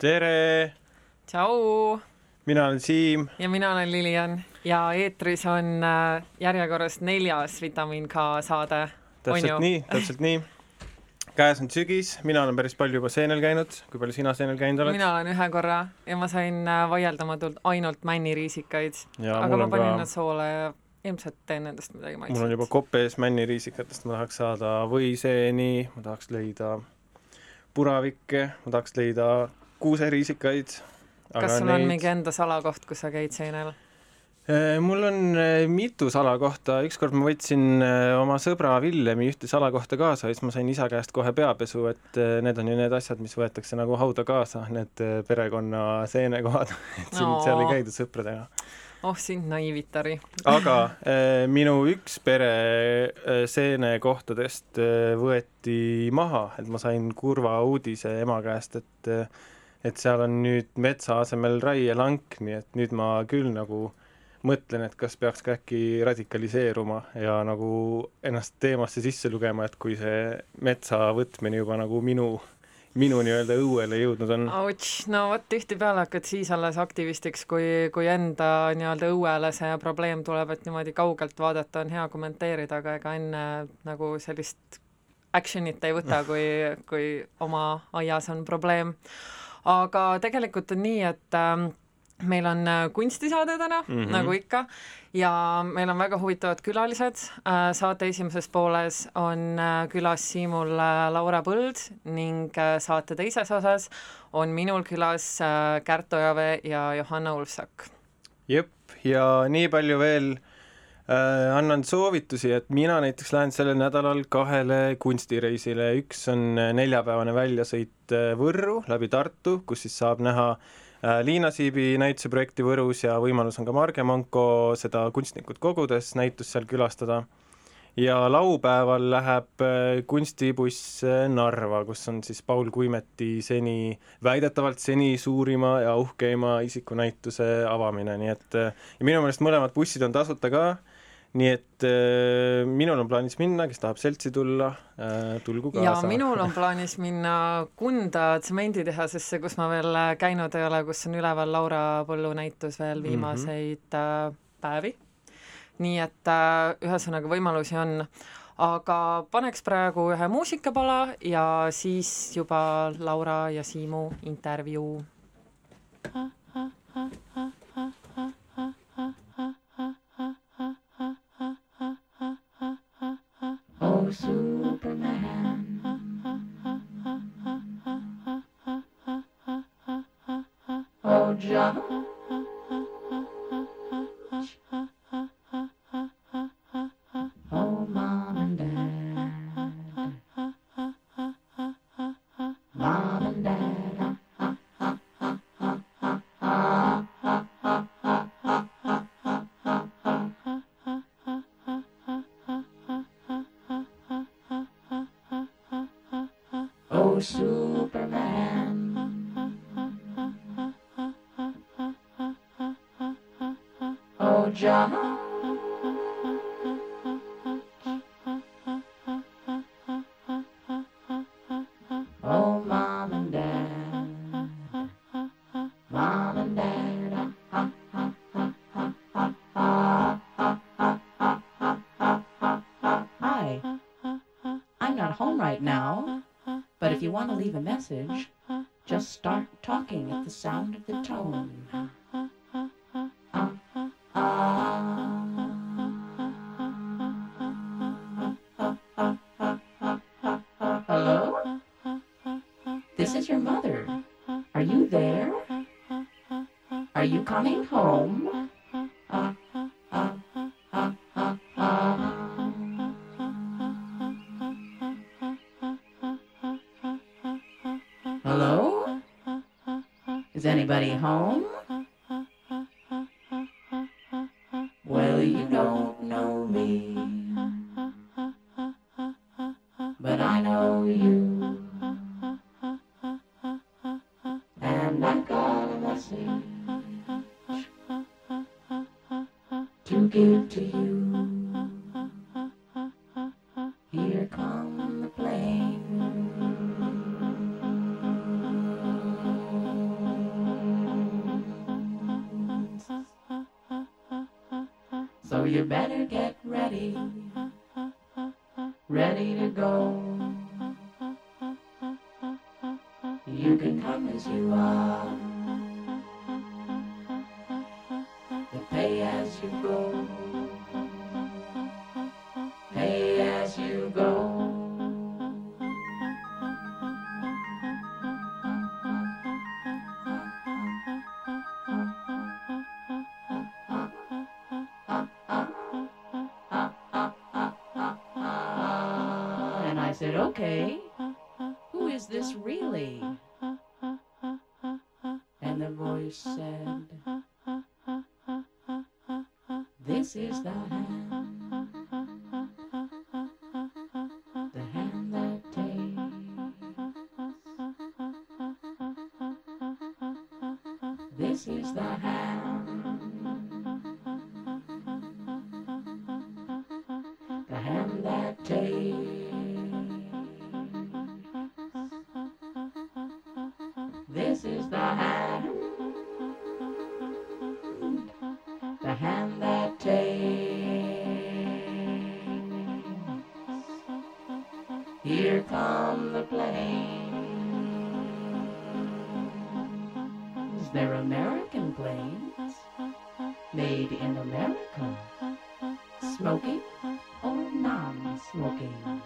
tere, tšau! Mina olen Siim. Ja mina olen Lilian. Ja eetris on äh, järjekorras neljas Vitamiin K saade. täpselt nii, täpselt nii. käes on sügis, mina olen päris palju juba seenel käinud, kui palju sina seenel käinud oled? mina olen ühe korra ja ma sain äh, vaieldamatult ainult männiriisikaid, aga ma panin ka... nad soole ja ilmselt teen nendest midagi maitset. mul on juba kopp ees männiriisikatest, ma tahaks saada võiseeni, ma tahaks leida puravikke, ma tahaks leida kuuseriisikaid. kas sul neid... on mingi enda salakoht, kus sa käid seinal? Äh, mul on äh, mitu salakohta, ükskord ma võtsin äh, oma sõbra Villemi ühte salakohta kaasa ja siis ma sain isa käest kohe peapesu, et need on ju need asjad, mis võetakse nagu hauda kaasa, need perekonna seenekohad et siin no. seal ei käida sõpradega oh sind naiivitari aga minu üks pere seenekohtadest võeti maha, et ma sain kurva uudise ema käest, et et seal on nüüd metsa asemel raielank, nii et nüüd ma küll nagu mõtlen, et kas peaks ka äkki radikaliseeruma ja nagu ennast teemasse sisse lugema, et kui see metsa võtmine juba nagu minu minu nii-öelda õuele jõudnud on? no vot, tihtipeale hakkad siis alles aktivistiks, kui, kui enda nii-öelda õuele see probleem tuleb, et niimoodi kaugelt vaadata on hea kommenteerida, aga ega enne nagu sellist action'it ei võta, kui, kui oma aias on probleem. Aga tegelikult on nii, et äh, meil on äh, kunstisaade täna mm, -hmm. nagu ikka, ja meil on väga huvitavad külalised. Äh, saate esimeses pooles on äh, külas Siimul Laura Põld ning saate teises osas on minul külas Kärt Ojavee ja Johanna Ulfsak. jep, ja nii palju veel annan soovitusi, et mina näiteks lähen sellel nädalal kahele kunstireisile, üks on neljapäevane väljasõit Võrru läbi Tartu, kus siis saab näha äh, Äh, Liina Siibi näituse projekti Võrus ja võimalus on ka Marge Manko seda kunstnikut kogudes näitust seal külastada. ja laupäeval läheb äh, kunstibuss äh, Narva, kus on siis Paul Kuimeti seni, väidetavalt seni suurima ja uhkeima isikunäituse avamine, nii et ja minu meelest mõlemad bussid on tasuta ka nii et äh, minul on plaanis minna, kes tahab seltsi tulla äh,, tulgu kaasa. ja minul on plaanis minna Kunda tsemenditehasesse, kus ma veel äh, käinud ei ole, kus on üleval Laura Põllu näitus veel mhm. viimaseid mm -hmm. päevi. nii et äh, ühesõnaga võimalusi on, aga paneks praegu ühe muusikapala ja siis juba Laura ja Siimu intervjuu. This is your sound of the tone. Home? Well, you don't know me, but I know you. And I've got a message to give to you. America. Smoking or non-smoking?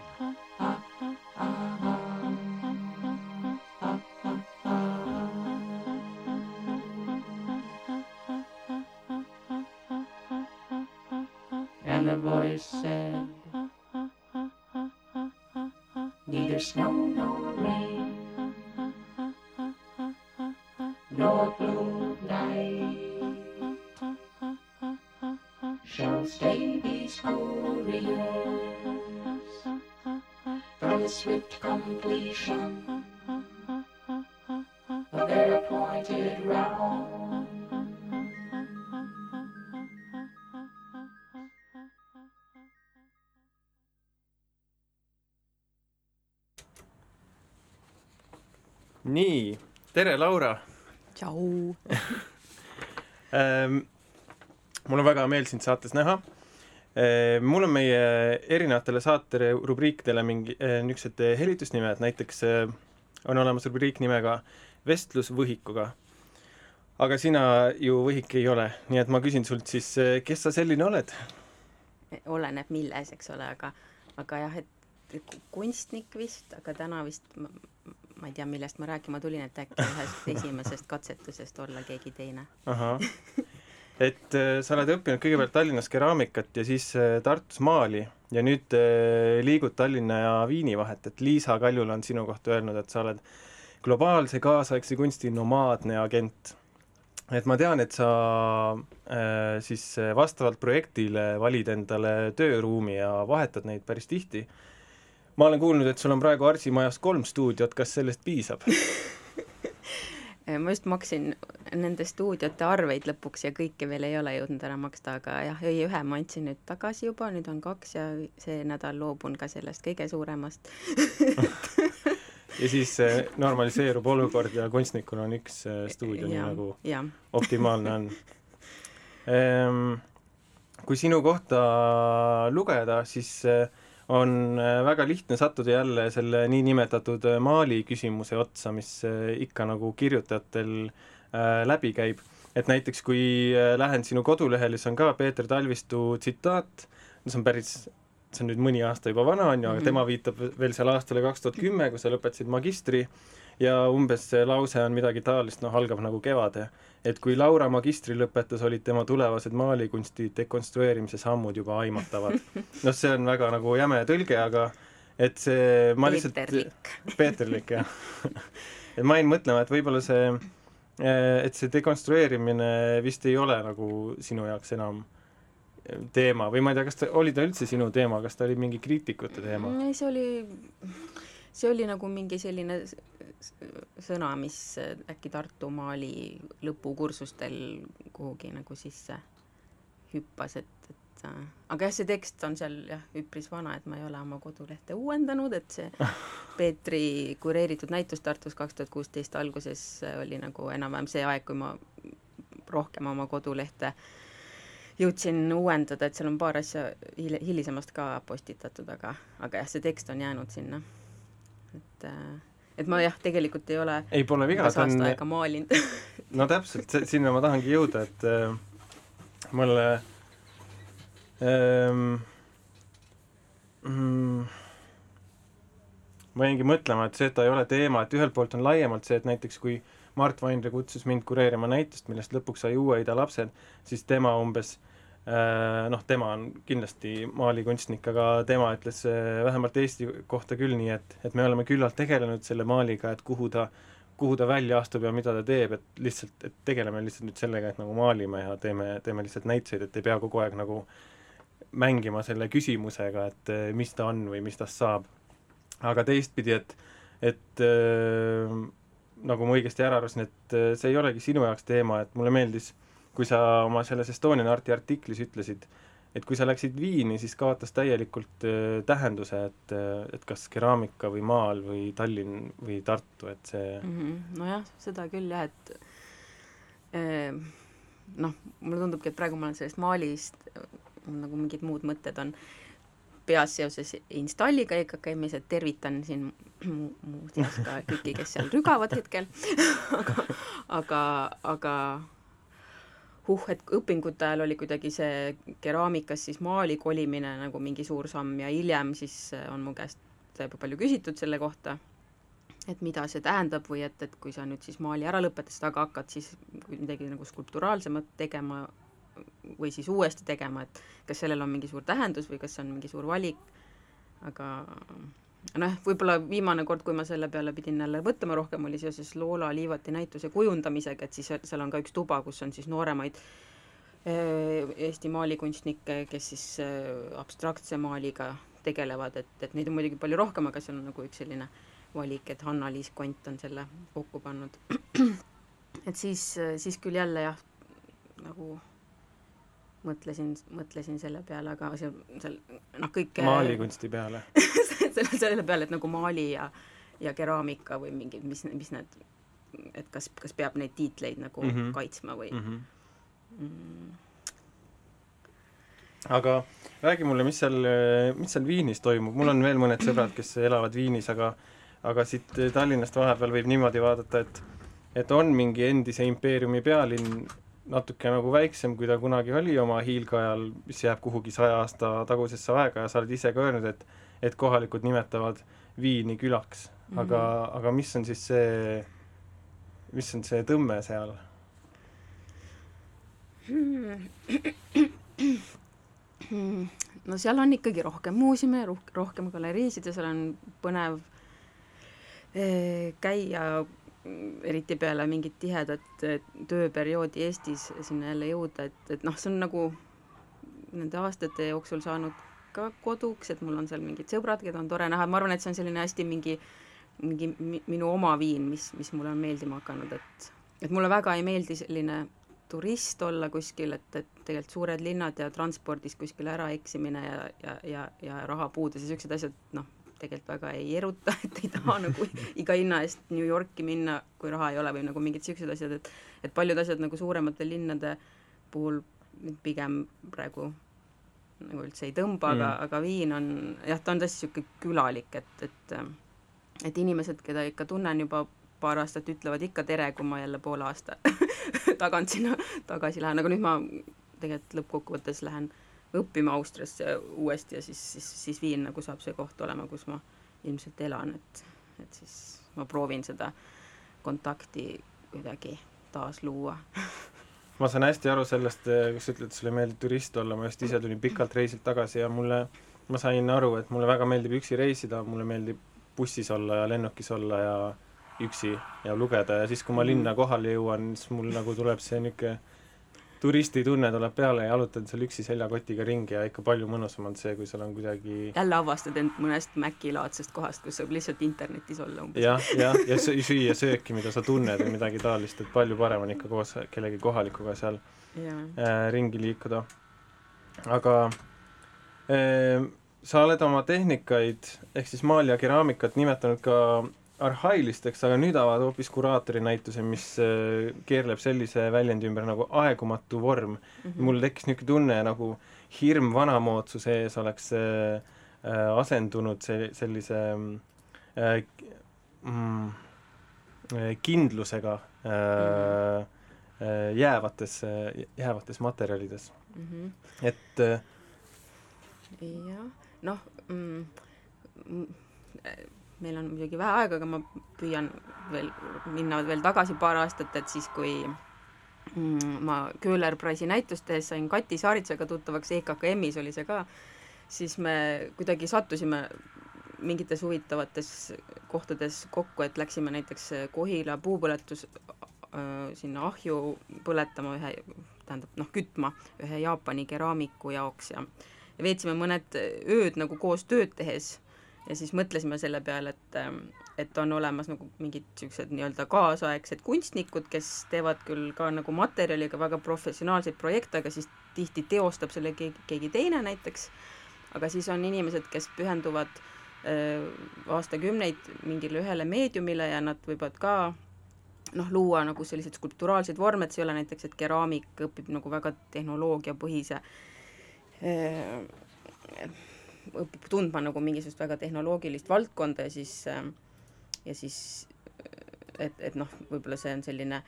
nii, tere, Laura tšau. ähm,. mul on väga hea meel sind saates näha ähm,. mul on meie erinevatele saate rubriikidele mingi äh, niisugused helitusnimed, näiteks äh, on olemas rubriik nimega Vestlus võhikuga. aga sina ju võhik ei ole, nii et ma küsin sult siis, kes sa selline oled? oleneb milles, eks ole, aga aga jah, et ku- kunstnik vist, aga täna vist ma, ei tea, millest ma rääkima tulin, et äkki ühest esimesest katsetusest olla keegi teine. et äh, sa oled õppinud kõigepealt Tallinnas keraamikat ja siis äh, Tartus maali ja nüüd äh, liigud Tallinna ja Viini vahet, et Liisa Kaljula on sinu kohta öelnud, et sa oled globaalse kaasaegse kunsti nomaadne agent. et ma tean, et sa äh, siis vastavalt projektile valid endale tööruumi ja vahetad neid päris tihti. Ma olen kuulnud, et sul on praegu Arsi majas kolm stuudiot, kas sellest piisab? ma just maksin nende stuudiote arveid lõpuks ja kõiki veel ei ole jõudnud ära maksta, aga jah, ei ühe ma andsin nüüd tagasi juba, nüüd on kaks ja see nädal loobun ka sellest kõige suuremast. ja siis äh, normaliseerub olukord ja kunstnikul on üks äh, stuudio, nii ja nagu, jah, optimaalne on ehm,. kui sinu kohta lugeda, siis eh, on eh, väga lihtne sattuda jälle selle niinimetatud eh, maali küsimuse otsa, mis eh, ikka nagu kirjutajatel läbi käib. et näiteks kui lähen sinu kodulehele, siis on ka Peeter Talvistu tsitaat, see on päris see on nüüd mõni aasta juba vana, on ju, aga Mhm. tema viitab veel seal aastale kaks tuhat kümme, kui sa lõpetasid magistri ja umbes see lause on midagi taolist, noh, algab nagu kevade. et kui Laura magistri lõpetas, olid tema tulevased maalikunsti dekonstrueerimise sammud juba aimatavad. noh, see on väga nagu jäme tõlge, aga et see, ma lihtsalt Peeterlik. Peeterlik, jah et ma jäin mõtlema, et võib-olla see, et see dekonstrueerimine vist ei ole nagu sinu jaoks enam teema või ma ei tea, kas ta, oli ta üldse sinu teema, kas ta oli mingi kriitikute teema? ei, see oli, see oli nagu mingi selline sõna, mis äkki Tartu Maali lõpukursustel kuhugi nagu sisse hüppas, et, et äh, aga jah, see tekst on seal jah, üpris vana, et ma ei ole oma kodulehte uuendanud, et see Peetri kureeritud näitus Tartus kaks tuhat kuusteist alguses oli nagu enam-vähem see aeg, kui ma rohkem oma kodulehte jõudsin uuendada, et seal on paar asja hil-, hilisemast ka postitatud, aga, aga jah, see tekst on jäänud sinna. Et, et ma jah, tegelikult ei ole ei, pole viga, ta on, aega maalinud. No täpselt, sinna ma tahangi jõuda, et äh, mulle ähm, mm, ma jäingi mõtlema, et see, et ta ei ole teema, et ühelt poolt on laiemalt see, et näiteks kui Mart Vainre kutsus mind kureerima näitust, millest lõpuks sai Uue-Ida lapsed, siis tema umbes äh, noh, tema on kindlasti maalikunstnik, aga tema ütles äh, vähemalt Eesti kohta küll nii, et, et me oleme küllalt tegelenud selle maaliga, et kuhu ta kuhu ta välja astub ja mida ta teeb, et lihtsalt, et tegeleme lihtsalt nüüd sellega, et nagu maalime ja teeme, teeme lihtsalt näituseid, et ei pea kogu aeg nagu mängima selle küsimusega, et eh, mis ta on või mis tast saab. aga teistpidi, et, et äh, nagu ma õigesti ära arvasin, et äh, see ei olegi sinu jaoks teema, et mulle meeldis, kui sa oma selles Estonian Arti artiklis ütlesid, et kui sa läksid Viini, siis kaotas täielikult äh, tähenduse, et, et kas keraamika või maal või Tallinn või Tartu, et see mm. -hmm. nojah, seda küll jah, et eh, noh, mulle tundubki, et praegu ma olen sellest maalist nagu mingid muud mõtted on peas seoses installiga EKKM-is, et tervitan siin mu, muuseas ka kõiki, kes seal rügavad hetkel aga, aga, aga huh, et õpingute ajal oli kuidagi see keraamikas siis maali kolimine nagu mingi suur samm ja hiljem siis on mu käest juba palju küsitud selle kohta, et mida see tähendab või et, et kui sa nüüd siis maali ära lõpetasid, aga hakkad siis midagi nagu skulpturaalsemat tegema või siis uuesti tegema, et kas sellel on mingi suur tähendus või kas see on mingi suur valik, aga noh, võib-olla viimane kord, kui ma selle peale pidin jälle mõtlema rohkem, oli seoses Loola Liivati näituse kujundamisega, et siis seal on ka üks tuba, kus on siis nooremaid eh, Eesti maalikunstnikke, kes siis eh, abstraktse maaliga tegelevad, et, et neid on muidugi palju rohkem, aga seal on nagu üks selline valik, et Hanna-Liis Kont on selle kokku pannud. et siis, siis küll jälle jah, nagu mõtlesin, mõtlesin selle peale, aga seal, seal noh, kõik maalikunsti peale selle, selle peale, et nagu maali ja, ja keraamika või mingid, mis, mis need, et kas, kas peab neid tiitleid nagu mm. -hmm. kaitsma või mm. -hmm. mm, aga räägi mulle, mis seal, mis seal Viinis toimub, mul on veel mõned sõbrad, kes elavad Viinis, aga aga siit Tallinnast vahepeal võib niimoodi vaadata, et et on mingi endise impeeriumi pealinn, natuke nagu väiksem, kui ta kunagi oli oma hiilgeajal, mis jääb kuhugi saja aasta tagusesse aega ja sa oled ise ka öelnud, et et kohalikud nimetavad Viini külaks. aga mm, -hmm. aga mis on siis see, mis on see tõmme seal? no seal on ikkagi rohkem muuseume, rohkem galeriisid ja seal on põnev eh, käia eriti peale mingit tihedat eh, tööperioodi Eestis sinna jälle jõuda, et, et noh, see on nagu nende aastate jooksul saanud ka koduks, et mul on seal mingid sõbrad, keda on tore näha, ma arvan, et see on selline hästi mingi, mingi mi, minu oma Viin, mis, mis mulle on meeldima hakanud, et et mulle väga ei meeldi selline turist olla kuskil, et, et tegelikult suured linnad ja transpordis kuskile ära eksimine ja, ja, ja, ja rahapuudus ja niisugused asjad, noh, tegelikult väga ei eruta, et ei taha nagu iga hinna eest New Yorki minna, kui raha ei ole või nagu mingid niisugused asjad, et et paljud asjad nagu suuremate linnade puhul pigem praegu nagu üldse ei tõmba mm., aga, aga Viin on jah, ta on tõesti niisugune külalik, et, et et inimesed, keda ikka tunnen juba paar aastat, ütlevad ikka tere, kui ma jälle poole aasta tagant sinna tagasi lähen, aga nüüd ma tegelikult lõppkokkuvõttes lähen õppima Austriasse uuesti ja siis, siis, siis Viin nagu saab see koht olema, kus ma ilmselt elan, et, et siis ma proovin seda kontakti kuidagi taas luua ma saan hästi aru sellest, kus sa ütled, et sulle meeldib turist olla, ma just ise tulin pikalt reisilt tagasi ja mulle, ma sain aru, et mulle väga meeldib üksi reisida, mulle meeldib bussis olla ja lennukis olla ja üksi ja lugeda. Ja siis, kui ma linna kohale jõuan, siis mul nagu tuleb see niisugune turistitunne tuleb peale ja jalutad seal üksi seljakotiga ringi ja ikka palju mõnusam on see, kui seal on kuidagi jälle avastad end mõnest Maci-laadsest kohast, kus saab lihtsalt internetis olla umbes. jah, jah, ja sü süüa sööki, mida sa tunned või midagi taolist, et palju parem on ikka koos kellegi kohalikuga seal äh, ringi liikuda. aga äh, sa oled oma tehnikaid ehk siis maali ja keraamikat nimetanud ka arhailisteks, aga nüüd avad hoopis kuraatori näituse, mis äh, keerleb sellise väljendi ümber nagu aegumatu vorm mm. -hmm. mul tekkis niisugune tunne, nagu hirm vanamoodsuse ees oleks äh, äh, asendunud see, sellise äh, mm, äh, kindlusega äh, äh, jäävates, jäävates materjalides mm. -hmm. et äh, jah, noh mm, mm, meil on muidugi vähe aega, aga ma püüan veel minna veel tagasi paar aastat, et siis, kui mm, ma Köhler Price'i näitust tehes sain Kati Saaritsega tuttavaks, EKKM-is oli see ka, siis me kuidagi sattusime mingites huvitavates kohtades kokku, et läksime näiteks Kohila puupõletus äh, sinna ahju põletama ühe, tähendab noh, kütma ühe Jaapani keraamiku jaoks ja ja veetsime mõned ööd nagu koos tööd tehes ja siis mõtlesime selle peale, et, ähm, et on olemas nagu mingid niisugused nii-öelda kaasaegsed kunstnikud, kes teevad küll ka nagu materjaliga väga professionaalseid projekte, aga siis tihti teostab selle keegi, keegi teine näiteks, aga siis on inimesed, kes pühenduvad äh, aastakümneid mingile ühele meediumile ja nad võivad ka noh, luua nagu selliseid skulpturaalseid vorme, et see ei ole näiteks, et keraamik õpib nagu väga tehnoloogiapõhise äh, õpib tundma nagu mingisugust väga tehnoloogilist valdkonda ja siis ja siis et, et noh, võib-olla see on selline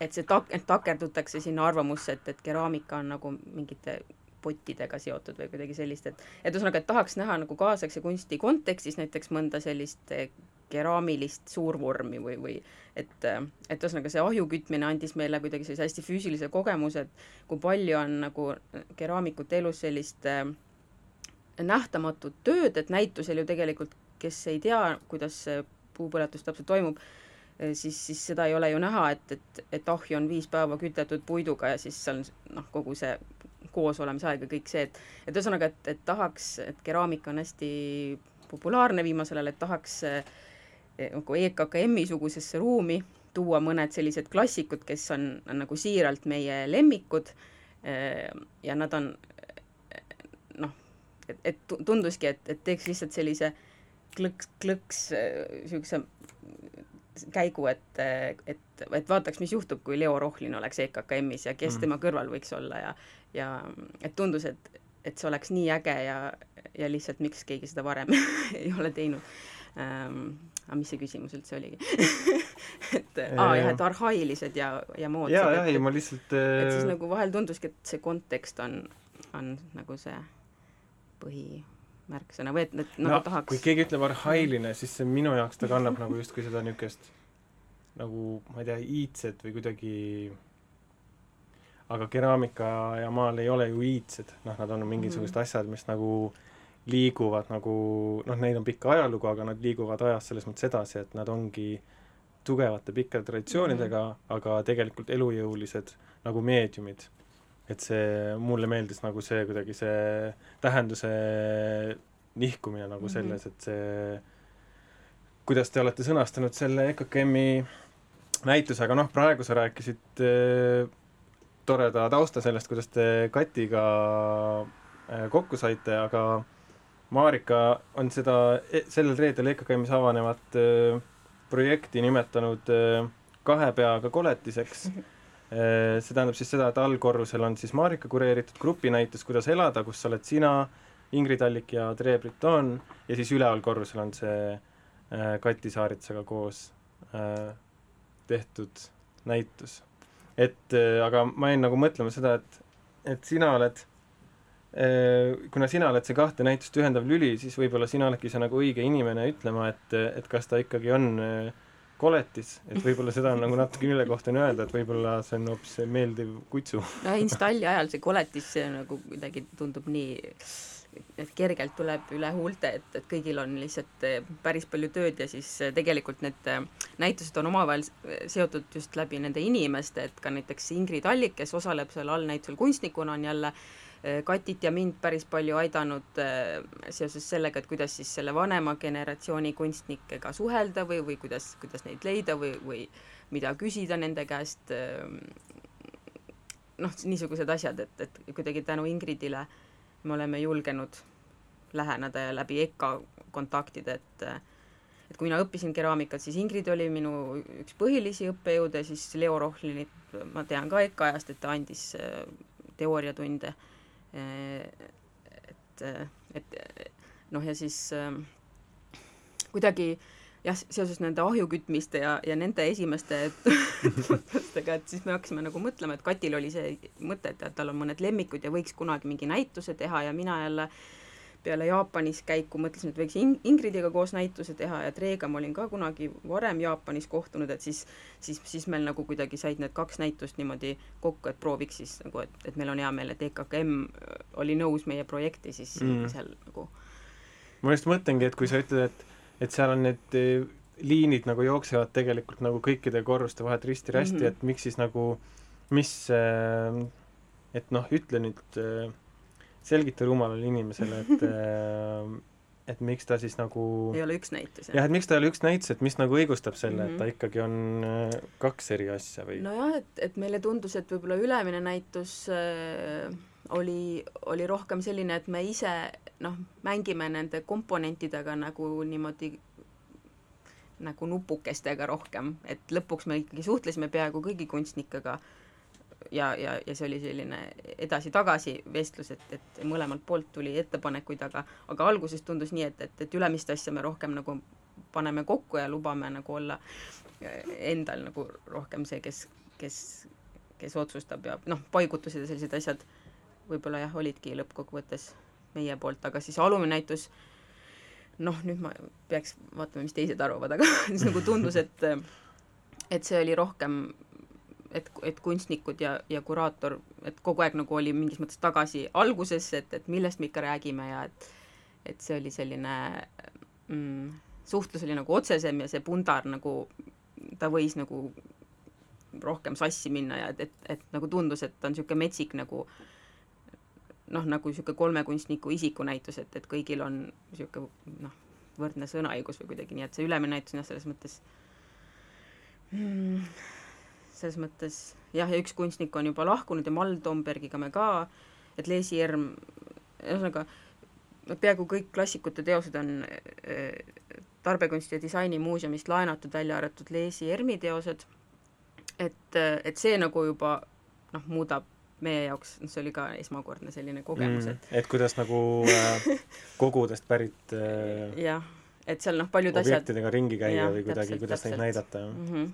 et see tak-, takerdutakse sinna arvamusse, et, et keraamika on nagu mingite pottidega seotud või kuidagi sellist, et et ühesõnaga, et tahaks näha nagu kaasaegse kunsti kontekstis näiteks mõnda sellist keraamilist suurvormi või, või et, et ühesõnaga see ahju kütmine andis meile kuidagi sellise hästi füüsilise kogemuse, et kui palju on nagu keraamikute elus sellist äh, nähtamatut tööd, et näitusel ju tegelikult, kes ei tea, kuidas see puupõletus täpselt toimub, äh, siis, siis seda ei ole ju näha, et, et, et ahju on viis päeva kütetud puiduga ja siis seal noh, kogu see koosolemise aeg ja kõik see, et et ühesõnaga, et, et tahaks, et keraamika on hästi populaarne viimasel ajal, et tahaks äh, nagu EKKM-i-sugusesse ruumi tuua mõned sellised klassikud, kes on, on nagu siiralt meie lemmikud eh, ja nad on noh, et, et tunduski, et, et teeks lihtsalt sellise klõks, klõks niisuguse käigu, et, et, et vaataks, mis juhtub, kui Leo Rohlin oleks EKKM-is ja kes mm. tema kõrval võiks olla ja ja et tundus, et, et see oleks nii äge ja, ja lihtsalt miks keegi seda varem ei ole teinud ähm, aga mis see küsimus üldse oligi et aa jah, et arhailised ja, ja moodsad. jaa, jah, ei ma lihtsalt et siis nagu vahel tunduski, et see kontekst on, on nagu see põhimärksõna või et, et nagu no, tahaks kui keegi ütleb arhailine, siis see minu jaoks ta kannab nagu justkui seda niisugust nagu ma ei tea, iidset või kuidagi aga keraamika ja maal ei ole ju iidsed, noh, nad on mingisugused mm -hmm. asjad, mis nagu äh, liiguvad nagu noh, neil on pikk ajalugu, aga nad liiguvad ajas selles mõttes edasi, et nad ongi tugevate pikkade traditsioonidega mm, -hmm. aga tegelikult elujõulised nagu meediumid. et see, mulle meeldis nagu see kuidagi see tähenduse nihkumine nagu mm -hmm. selles, et see kuidas te olete sõnastanud selle EKKM-i näituse, aga noh, praegu sa rääkisid äh, toreda tausta sellest, kuidas te Katiga äh, kokku saite, aga Marika on seda sellel reedel EKKM-is avanevat projekti nimetanud kahe peaga koletiseks äh,. see tähendab siis seda, et allkorrusel on siis Marika kureeritud grupinäitus Kuidas elada, kus oled sina, Ingrid Allik ja Tre Briton ja siis üleval korrusel on see Kati Saaritsaga koos tehtud näitus. et aga ma jäin nagu mõtlema seda, et et sina oled kuna sina oled see kahte näitust ühendav lüli, siis võib-olla sina oledki see nagu õige inimene ütlema, et, et kas ta ikkagi on koletis, et võib-olla seda on nagu natuke ülekohtune öelda, et võib-olla see on hoopis meeldiv kutsu. no installi ajal see koletis, see nagu kuidagi tundub nii et kergelt tuleb üle huulte, et, et kõigil on lihtsalt eh, päris palju tööd ja siis tegelikult need näitused on omavahel seotud just läbi nende inimeste, et ka näiteks Ingrid Allik, kes osaleb seal allnäitusel kunstnikuna, on jälle Katit ja mind päris palju aidanud seoses sellega, et kuidas siis selle vanema generatsiooni kunstnikega suhelda või, või kuidas, kuidas neid leida või, või mida küsida nende käest, noh, niisugused asjad, et, et kuidagi tänu Ingridile äh, me oleme julgenud läheneda ja läbi EKA kontaktide, et et kui mina õppisin keraamikat, siis Ingrid oli minu üks põhilisi õppejõude, siis Leo Rohlinit ma tean ka EKA ajast, et ta andis äh, teooriatunde. Äh, et, et noh, ja siis äh, kuidagi jah, seoses nende ahjukütmiste ja, ja nende esimeste tutvustega, et siis me hakkasime nagu mõtlema, et Katil oli see mõte, et tal on mõned lemmikud ja võiks kunagi mingi näituse teha ja mina jälle peale Jaapanis käiku mõtlesin, et võiks In-, Ingridiga koos näituse teha ja Treega ma olin ka kunagi varem Jaapanis kohtunud, et siis siis, siis meil nagu kuidagi said need kaks näitust niimoodi kokku, et prooviks siis nagu, et, et meil on hea meel, et EKKM oli nõus meie projekti siis mm. seal nagu ma just mõtlengi, et kui sa ütled, et et seal on need eh, liinid nagu jooksevad tegelikult nagu kõikide korruste vahelt risti-rästi mm, -hmm. et miks siis nagu, mis, eh, et noh, ütle nüüd, selgita rumalale inimesele, et et miks ta siis nagu ei ole üks näitus, jah? jah, et miks ta ei ole üks näitus, et mis nagu õigustab selle mm, -hmm. et ta mhm. ikkagi on kaks eri asja või? nojah, et, et meile tundus, et võib-olla ülemine näitus äh, oli, oli rohkem selline, et me ise noh, mängime nende komponentidega nagu niimoodi nagu nupukestega rohkem, et lõpuks me ikkagi suhtlesime peaaegu kõigi kunstnikega ja, ja, ja see oli selline edasi-tagasi vestlus, et, et mõlemalt poolt tuli ettepanekuid, aga aga alguses tundus nii, et, et, et ülemist asja me rohkem nagu paneme kokku ja lubame nagu olla endal nagu rohkem see, kes, kes, kes otsustab ja noh, paigutused ja sellised asjad võib-olla jah, olidki lõppkokkuvõttes meie poolt, aga siis alumine näitus noh, nüüd ma peaks vaatama, mis teised arvavad, aga siis nagu tundus, et et see oli rohkem, et, et kunstnikud ja, ja kuraator, et kogu aeg nagu oli mingis mõttes tagasi algusesse, et, et millest me ikka räägime ja et et see oli selline mm, suhtlus oli nagu otsesem ja see pundar nagu, ta võis nagu rohkem sassi minna ja et, et, et nagu tundus, et ta on niisugune metsik nagu noh, nagu niisugune kolme kunstniku isikunäitus, et, et kõigil on niisugune noh, võrdne sõnaõigus või kuidagi nii, et see ülemine näitus on jah, selles mõttes mm, selles mõttes jah, ja üks kunstnik on juba lahkunud ja Mall Tombergiga me ka, et Leesi Erm, ühesõnaga peaaegu kõik klassikute teosed on äh, tarbekunsti ja disainimuuseumist laenatud, välja arvatud Leesi Ermi teosed, et, et see nagu juba noh, muudab meie jaoks, see oli ka esmakordne selline kogemus, et mm, et kuidas nagu äh, kogudest pärit äh, jah, et seal noh, paljud objektidega asjad ringi käia ja, või kuidagi, kuidas täpselt. neid näidata mm. -hmm.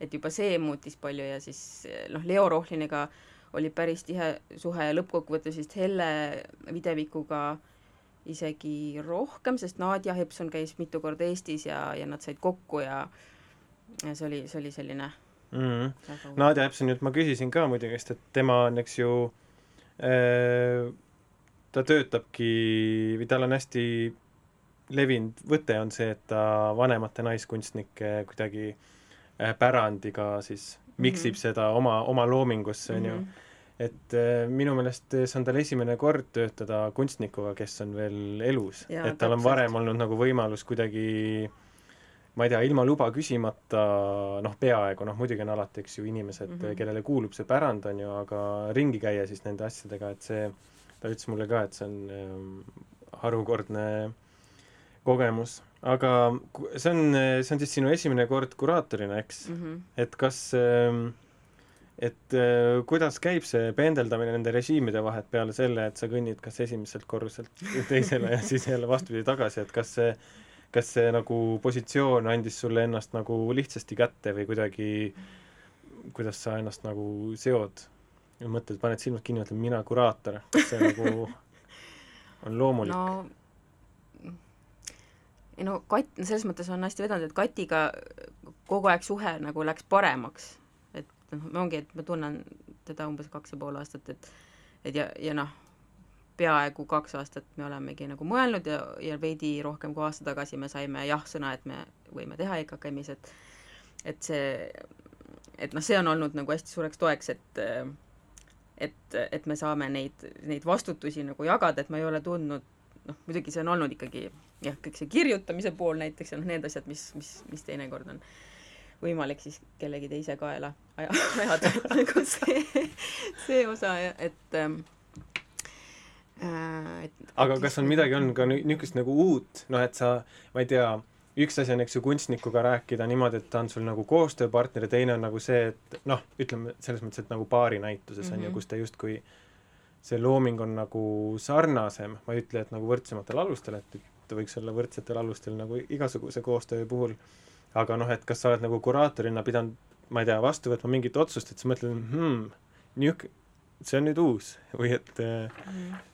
Et juba see muutis palju ja siis noh, Leo Rohliniga oli päris tihe suhe ja lõppkokkuvõttes vist Helle Videvikuga isegi rohkem, sest Nadja Hepson käis mitu korda Eestis ja, ja nad said kokku ja ja see oli, see oli selline mm. -hmm. Nadja Epsonilt ma küsisin ka muidugi, sest et tema on, eks ju äh,, ta töötabki või tal on hästi levinud võte on see, et ta vanemate naiskunstnike kuidagi äh, pärandiga siis miksib mm -hmm. seda oma, oma loomingusse, on ju. Mhm. et äh, minu meelest see on tal esimene kord töötada kunstnikuga, kes on veel elus, et tal on varem olnud nagu võimalus kuidagi äh, ma ei tea, ilma luba küsimata noh, peaaegu, noh muidugi on alati, eks ju, inimesed mm, -hmm. kellele kuulub see pärand, on ju, aga ringi käia siis nende asjadega, et see, ta ütles mulle ka, et see on äh, harukordne kogemus, aga see on, see on siis sinu esimene kord kuraatorina, eks mm? -hmm. et kas äh, et äh, kuidas käib see pendeldamine nende režiimide vahet peale selle, et sa kõnnid kas esimeselt korruselt teisele ja siis jälle vastupidi tagasi, et kas see kas see nagu positsioon andis sulle ennast nagu lihtsasti kätte või kuidagi, kuidas sa ennast nagu seod mõtled, paned silmad kinni, ütled mina kuraator, kas see nagu on loomulik no ei no Katt, no selles mõttes on hästi vedanud, et Katiga kogu aeg suhe nagu läks paremaks. et noh, ongi, et ma tunnen teda umbes kaks ja pool aastat, et et ja, ja noh, peaaegu kaks aastat me olemegi nagu mõelnud ja, ja veidi rohkem kui aasta tagasi me saime jah-sõna, et me võime teha EKKM-is, et et see, et noh, see on olnud nagu hästi suureks toeks, et et, et me saame neid, neid vastutusi nagu jagada, et ma ei ole tundnud, noh, muidugi see on olnud ikkagi jah, kõik see kirjutamise pool näiteks ja noh, need asjad, mis, mis, mis teinekord on võimalik siis kellegi teise kaela aja, ajada, nagu see, see osa, et ähm, äh, et aga kas on midagi olnud ka niisugust nagu uut, noh et sa, ma ei tea, üks asi on, eks ju, kunstnikuga rääkida niimoodi, et ta on sul nagu koostööpartner ja teine on nagu see, et noh, ütleme selles mõttes, et nagu baarinäituses mm -hmm. on ju, mhm. kus ta justkui see looming on nagu sarnasem, ma ei ütle, et nagu võrdsematel alustel, et, et võiks olla võrdsetel alustel nagu igasuguse koostöö puhul, aga noh, et kas sa oled nagu kuraatorina pidanud, ma ei tea, vastu võtma mingit otsust, et sa mõtled hmm,, niisugune, see on nüüd uus või et mm.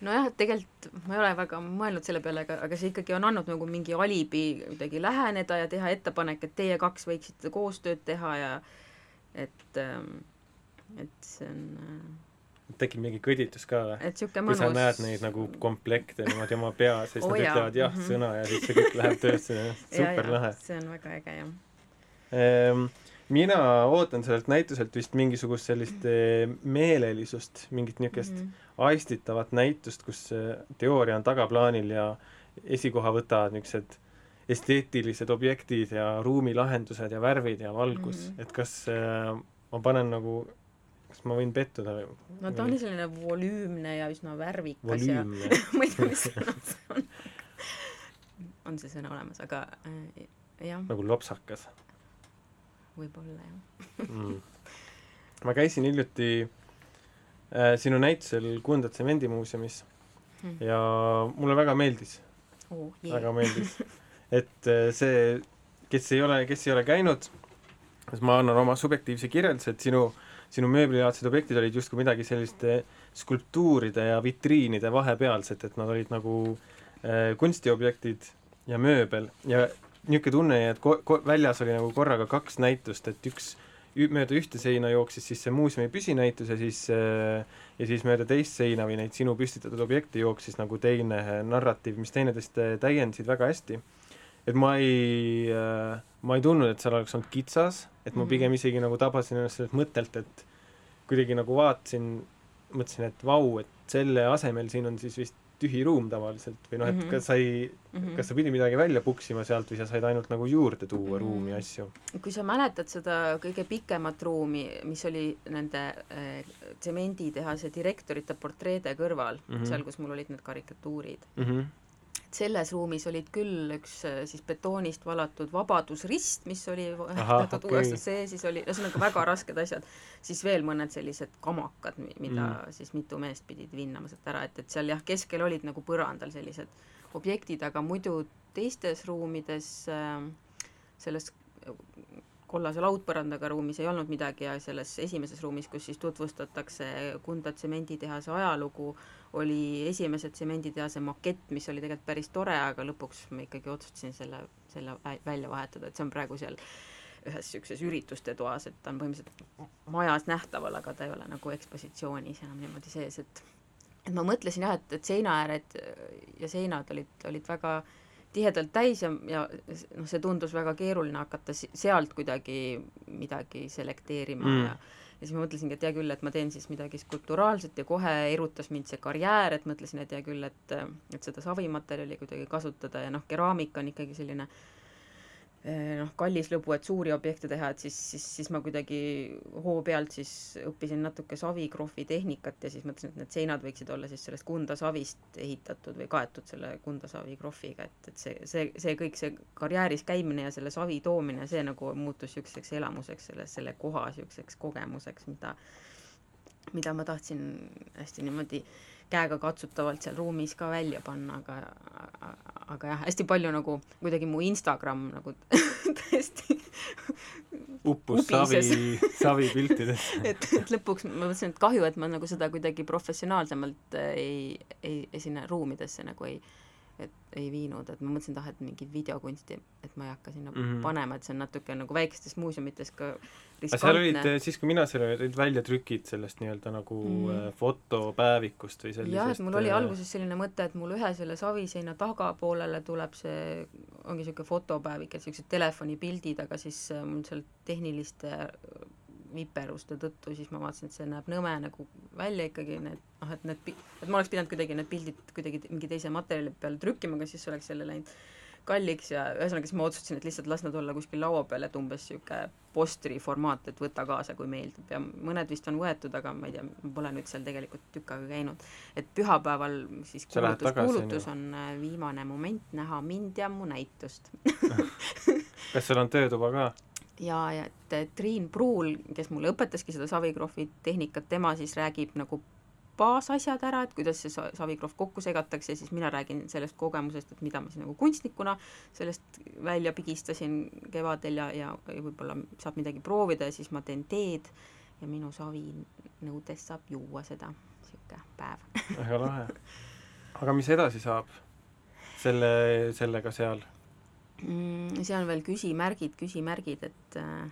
Nojah, et tegelikult ma ei ole väga mõelnud selle peale, aga, aga see ikkagi on andnud nagu mingi alibi kuidagi läheneda ja teha ettepanek, et teie kaks võiksite koostööd teha ja et, ähm, et see on äh, tekib mingi kõditus ka või? kui sa näed neid nagu komplekte niimoodi oma peas ja siis oh, nad ütlevad jah-sõna mhm. ja siis see kõik läheb töösse, super lahe. see on väga äge, jah ehm, mina ootan sellelt näituselt vist mingisugust sellist eh, meelelisust, mingit niisugust mm -hmm. aistitavat näitust, kus teooria on tagaplaanil ja esikoha võtavad niisugused esteetilised objektid ja ruumilahendused ja värvid ja valgus mm, -hmm. et kas äh, ma panen nagu, kas ma võin pettuda või? no ta on selline volüümne ja üsna värvikas volüümne. ja ma ei tea, mis sõna see on on see sõna olemas, aga äh, jah. nagu lopsakas võib-olla jah mm.. ma käisin hiljuti äh, sinu näitusel Kunda tsemendimuuseumis hmm. ja mulle väga meeldis oh,. Väga meeldis. et äh, see, kes ei ole, kes ei ole käinud, siis ma annan oma subjektiivse kirjelduse, et sinu, sinu mööblilaadsed objektid olid justkui midagi sellist skulptuuride ja vitriinide vahepealset, et nad olid nagu äh, kunstiobjektid ja mööbel ja niisugune tunne et ko-, ko-, väljas oli nagu korraga kaks näitust, et üks mööda ühte seina jooksis siis see muuseumi püsinäitus ja siis äh, ja siis mööda teist seina või neid sinu püstitatud objekte jooksis nagu teine narratiiv, mis teineteist äh, täiendasid väga hästi. Et ma ei, äh, ma ei tundnud, et seal oleks olnud kitsas, et ma mhm. pigem isegi nagu tabasin ennast sellelt mõttelt, et kuidagi nagu vaatasin, mõtlesin, et vau, et selle asemel siin on siis vist tühi ruum tavaliselt või noh, et -hmm. kas sa ei mm, -hmm. kas sa pidid midagi välja puksima sealt või sa said ainult nagu juurde tuua mm -hmm. ruumi asju? kui sa mäletad seda kõige pikemat ruumi, mis oli nende äh, tsemenditehase direktorite portreede kõrval mm, -hmm. seal, kus mul olid need karikatuurid mm, -hmm selles ruumis olid küll üks äh, siis betoonist valatud vabadusrist, mis oli teatud okay. see, siis oli, ühesõnaga väga rasked asjad, siis veel mõned sellised kamakad, mida mm. siis mitu meest pidid vinnama sealt ära, et, et seal jah, keskel olid nagu põrandal sellised objektid, aga muidu teistes ruumides äh, selles kollase laudpõrandaga ruumis ei olnud midagi ja selles esimeses ruumis, kus siis tutvustatakse Kunda tsemenditehase ajalugu, oli esimese tsemenditehase makett, mis oli tegelikult päris tore, aga lõpuks ma ikkagi otsustasin selle, selle välja vahetada, et see on praegu seal ühes niisuguses ürituste toas, et ta on põhimõtteliselt majas nähtaval, aga ta ei ole nagu ekspositsioonis enam niimoodi sees, et et ma mõtlesin jah, et, et seinaääred ja seinad olid, olid väga tihedalt täis ja, ja noh, see tundus väga keeruline hakata sealt kuidagi midagi selekteerima mm. ja ja siis ma mõtlesingi, et hea küll, et ma teen siis midagi skulpturaalset ja kohe erutas mind see karjäär, et mõtlesin, et hea küll, et et seda savimaterjali kuidagi kasutada ja noh, keraamika on ikkagi selline äh, noh, kallis lõbu, et suuri objekte teha, et siis, siis, siis ma kuidagi hoo pealt siis õppisin natuke savikrohvi tehnikat ja siis mõtlesin, et need seinad võiksid olla siis sellest Kunda savist ehitatud või kaetud selle Kunda savi krohviga, et, et see, see, see kõik, see karjääris käimine ja selle savi toomine, see nagu muutus niisuguseks elamuseks, selle, selle koha niisuguseks kogemuseks, mida mida ma tahtsin hästi niimoodi käega katsutavalt seal ruumis ka välja panna, aga aga jah, hästi palju nagu kuidagi mu Instagram nagu tõesti uppus ubises. savi, savi piltidesse. et, et lõpuks ma mõtlesin, et kahju, et ma nagu seda kuidagi professionaalsemalt äh, ei, ei, sinna ruumidesse nagu ei, et ei viinud, et ma mõtlesin, et ah, et mingit videokunsti, et ma ei hakka sinna mm. -hmm. panema, et see on natuke nagu väikestes muuseumites ka aga seal olid riskantne., siis kui mina seal olin, olid väljatrükid sellest nii-öelda nagu Mm. mm. fotopäevikust või sellisest jah, et mul oli äh, alguses selline mõte, et mul ühe selle saviseina tagapoolele tuleb see, ongi niisugune fotopäevik, et niisugused telefonipildid, aga siis äh, mul seal tehniliste viperuste tõttu siis ma vaatasin, et see näeb nõme nagu välja ikkagi need noh, et need et ma oleks pidanud kuidagi need pildid kuidagi mingi teise materjali peale trükkima, aga siis oleks jälle läinud kalliks ja ühesõnaga siis ma otsustasin, et lihtsalt las nad olla kuskil laua peal, et umbes niisugune postri formaat, et võta kaasa, kui meeldib ja mõned vist on võetud, aga ma ei tea, ma pole nüüd seal tegelikult tükk aega käinud et pühapäeval siis kuulutus, kuulutus on äh, viimane moment näha mind ja mu näitust. kas seal on töötuba ka? ja, ja et Triin Pruul, kes mulle õpetaski seda savikrohvi tehnikat, tema siis räägib nagu baasasjad ära, et kuidas see sa- savikrohv kokku segatakse siis mina räägin sellest kogemusest, et mida ma siis nagu kunstnikuna sellest välja pigistasin kevadel ja, ja, võib-olla saab midagi proovida ja siis ma teen teed ja minu savinõudes saab juua seda, niisugune päev. väga lahe. aga mis edasi saab selle, sellega seal? Mm, see on veel küsimärgid, küsimärgid, et äh,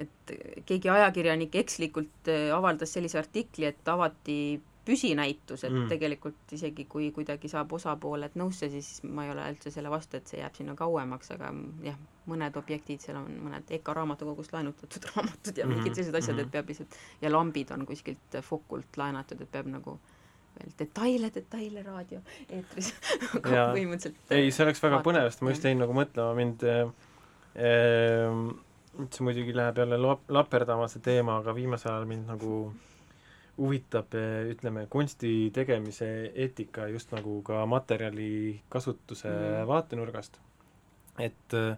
et keegi ajakirjanik ekslikult äh, avaldas sellise artikli, et avati püsinäitus, et Mm. mm. tegelikult isegi kui kuidagi saab osapooled nõusse, siis ma ei ole üldse selle vastu, et see jääb sinna kauemaks, aga mm, jah, mõned objektid, seal on mõned EKA raamatukogust laenutatud raamatud ja Mhm, mingid sellised asjad, mhm. et peab lihtsalt ja lambid on kuskilt Fokult laenatud, et peab nagu veel detaile, detaile raadioeetris, aga Jaa. põhimõtteliselt ei, see oleks väga põnev, sest ma just jäin nagu mõtlema, mind äh, äh, see muidugi läheb jälle lap-, laperdama, see teema, aga viimasel ajal mind nagu huvitab, ütleme, kunsti tegemise eetika just nagu ka materjali kasutuse mm. vaatenurgast. et äh,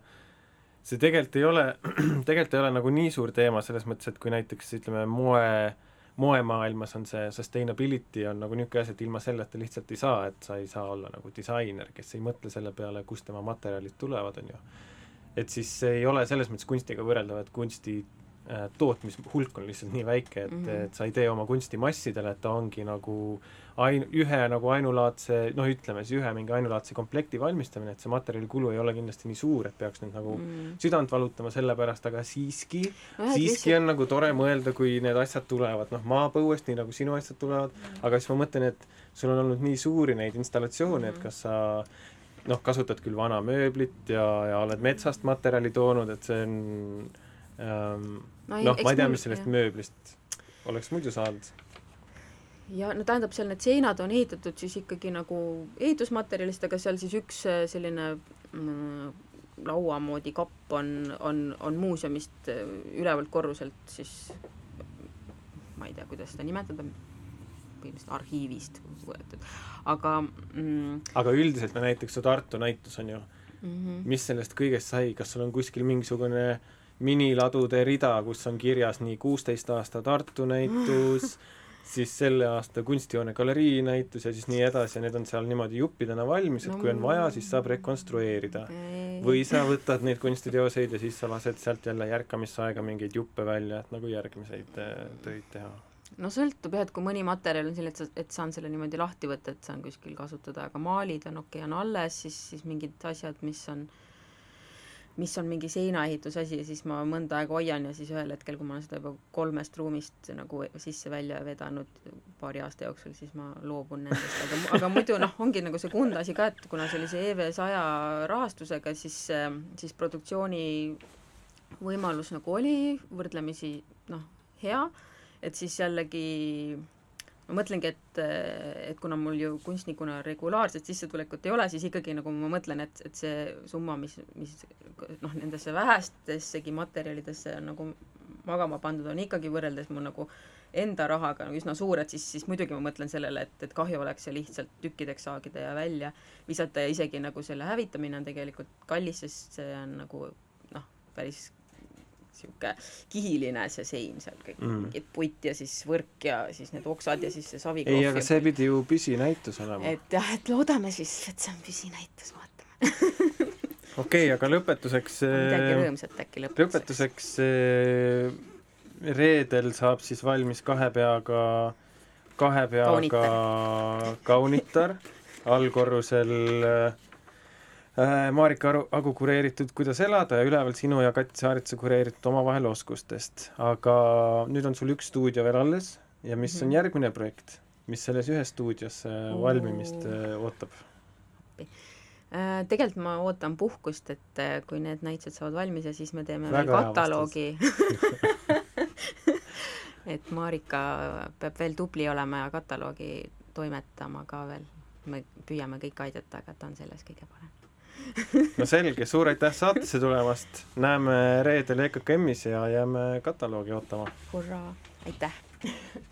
see tegelikult ei ole, tegelikult ei ole nagu nii suur teema selles mõttes, et kui näiteks ütleme, moe moemaailmas on see sustainability on nagu niisugune asi, et ilma selleta lihtsalt ei saa, et sa ei saa olla nagu disainer, kes ei mõtle selle peale, kust tema materjalid tulevad, on ju. et siis see ei ole selles mõttes kunstiga võrreldav, et kunsti tootmishulk on lihtsalt nii väike, et mm. -hmm. et sa ei tee oma kunsti massidele, et ta ongi nagu ain-, ühe nagu ainulaadse, noh, ütleme siis ühe mingi ainulaadse komplekti valmistamine, et see materjalikulu ei ole kindlasti nii suur, et peaks nüüd nagu mm. mm. südant valutama selle pärast, aga siiski siiski lihtsalt- on nagu tore mõelda, kui need asjad tulevad, noh, maapõuest, nii nagu sinu asjad tulevad, aga siis ma mõtlen, et sul on olnud nii suuri neid installatsioone, et Mhm. kas sa noh, kasutad küll vana mööblit ja, ja oled metsast materjali toonud, et see on ähm, noh, ma ei tea, mis sellest jah. mööblist oleks muidu saanud. ja no tähendab, seal need seinad on ehitatud siis ikkagi nagu ehitusmaterjalist, aga seal siis üks äh, selline mm, laua moodi kapp on, on, on muuseumist äh, ülevalt korruselt siis ma ei tea, kuidas seda nimetada, põhimõtteliselt arhiivist võetud, aga mm, aga üldiselt no näiteks su Tartu näitus on ju, mm -hmm. mis sellest kõigest sai, kas sul on kuskil mingisugune miniladude rida, kus on kirjas nii kuusteist aasta Tartu näitus, siis selle aasta Kunstihoone galerii näitus ja siis nii edasi ja need on seal niimoodi juppidena valmis, et kui on vaja, siis saab rekonstrueerida. või sa võtad neid kunstiteoseid ja siis sa lased sealt jälle järkamisaega mingeid juppe välja, et nagu järgmiseid äh, töid teha. no sõltub jah, et kui mõni materjal on selline, et sa, et saan selle niimoodi lahti võtta, et saan kuskil kasutada, aga maalid on okei okay,, on alles, siis, siis mingid asjad, mis on mis on mingi seinaehituse asi ja siis ma mõnda aega hoian ja siis ühel hetkel, kui ma olen seda juba kolmest ruumist nagu sisse-välja vedanud paari aasta jooksul, siis ma loobun nendest, aga, aga muidu noh, ongi nagu see Kunda asi ka, et kuna see EV saja rahastusega, siis, siis produktsiooni võimalus nagu oli võrdlemisi noh, hea. Et siis jällegi ma mõtlengi, et, et kuna mul ju kunstnikuna regulaarset sissetulekut ei ole, siis ikkagi nagu ma mõtlen, et, et see summa, mis, mis noh, nendesse vähestessegi materjalidesse on nagu magama pandud, on ikkagi võrreldes mu nagu enda rahaga nagu üsna suur, et siis, siis muidugi ma mõtlen sellele, et, et kahju oleks see lihtsalt tükkideks saagida ja välja visata ja isegi nagu selle hävitamine on tegelikult kallis, sest see on nagu noh, päris niisugune kihiline see sein seal kõik Mm. mingid puit ja siis võrk ja siis need oksad ja siis see ei, savikrohv aga see pidi ju püsinäitus olema. et jah, et loodame siis, et see on püsinäitus, vaatame. okei okay,, aga lõpetuseks midagi rõõmsat äkki lõpetuseks. lõpetuseks eh, reedel saab siis valmis kahe peaga, kahe peaga kaunitar, kaunitar allkorrusel äh, Marika Aru, Agu kureeritud Kuidas elada ja üleval sinu ja Kati Saaritsa kureeritud Omavahel oskustest. aga nüüd on sul üks stuudio veel alles ja mis on mhm. järgmine projekt, mis selles ühes stuudios äh, valmimist äh, ootab? Äh, tegelikult ma ootan puhkust, et äh, kui need näitused saavad valmis ja siis me teeme Väga veel kataloogi et Marika peab veel tubli olema ja kataloogi toimetama ka veel. me püüame kõik aidata, aga ta on selles kõige parem no selge, suur aitäh saatesse tulemast, näeme reedel EKKM-is ja jääme kataloogi ootama. hurraa, aitäh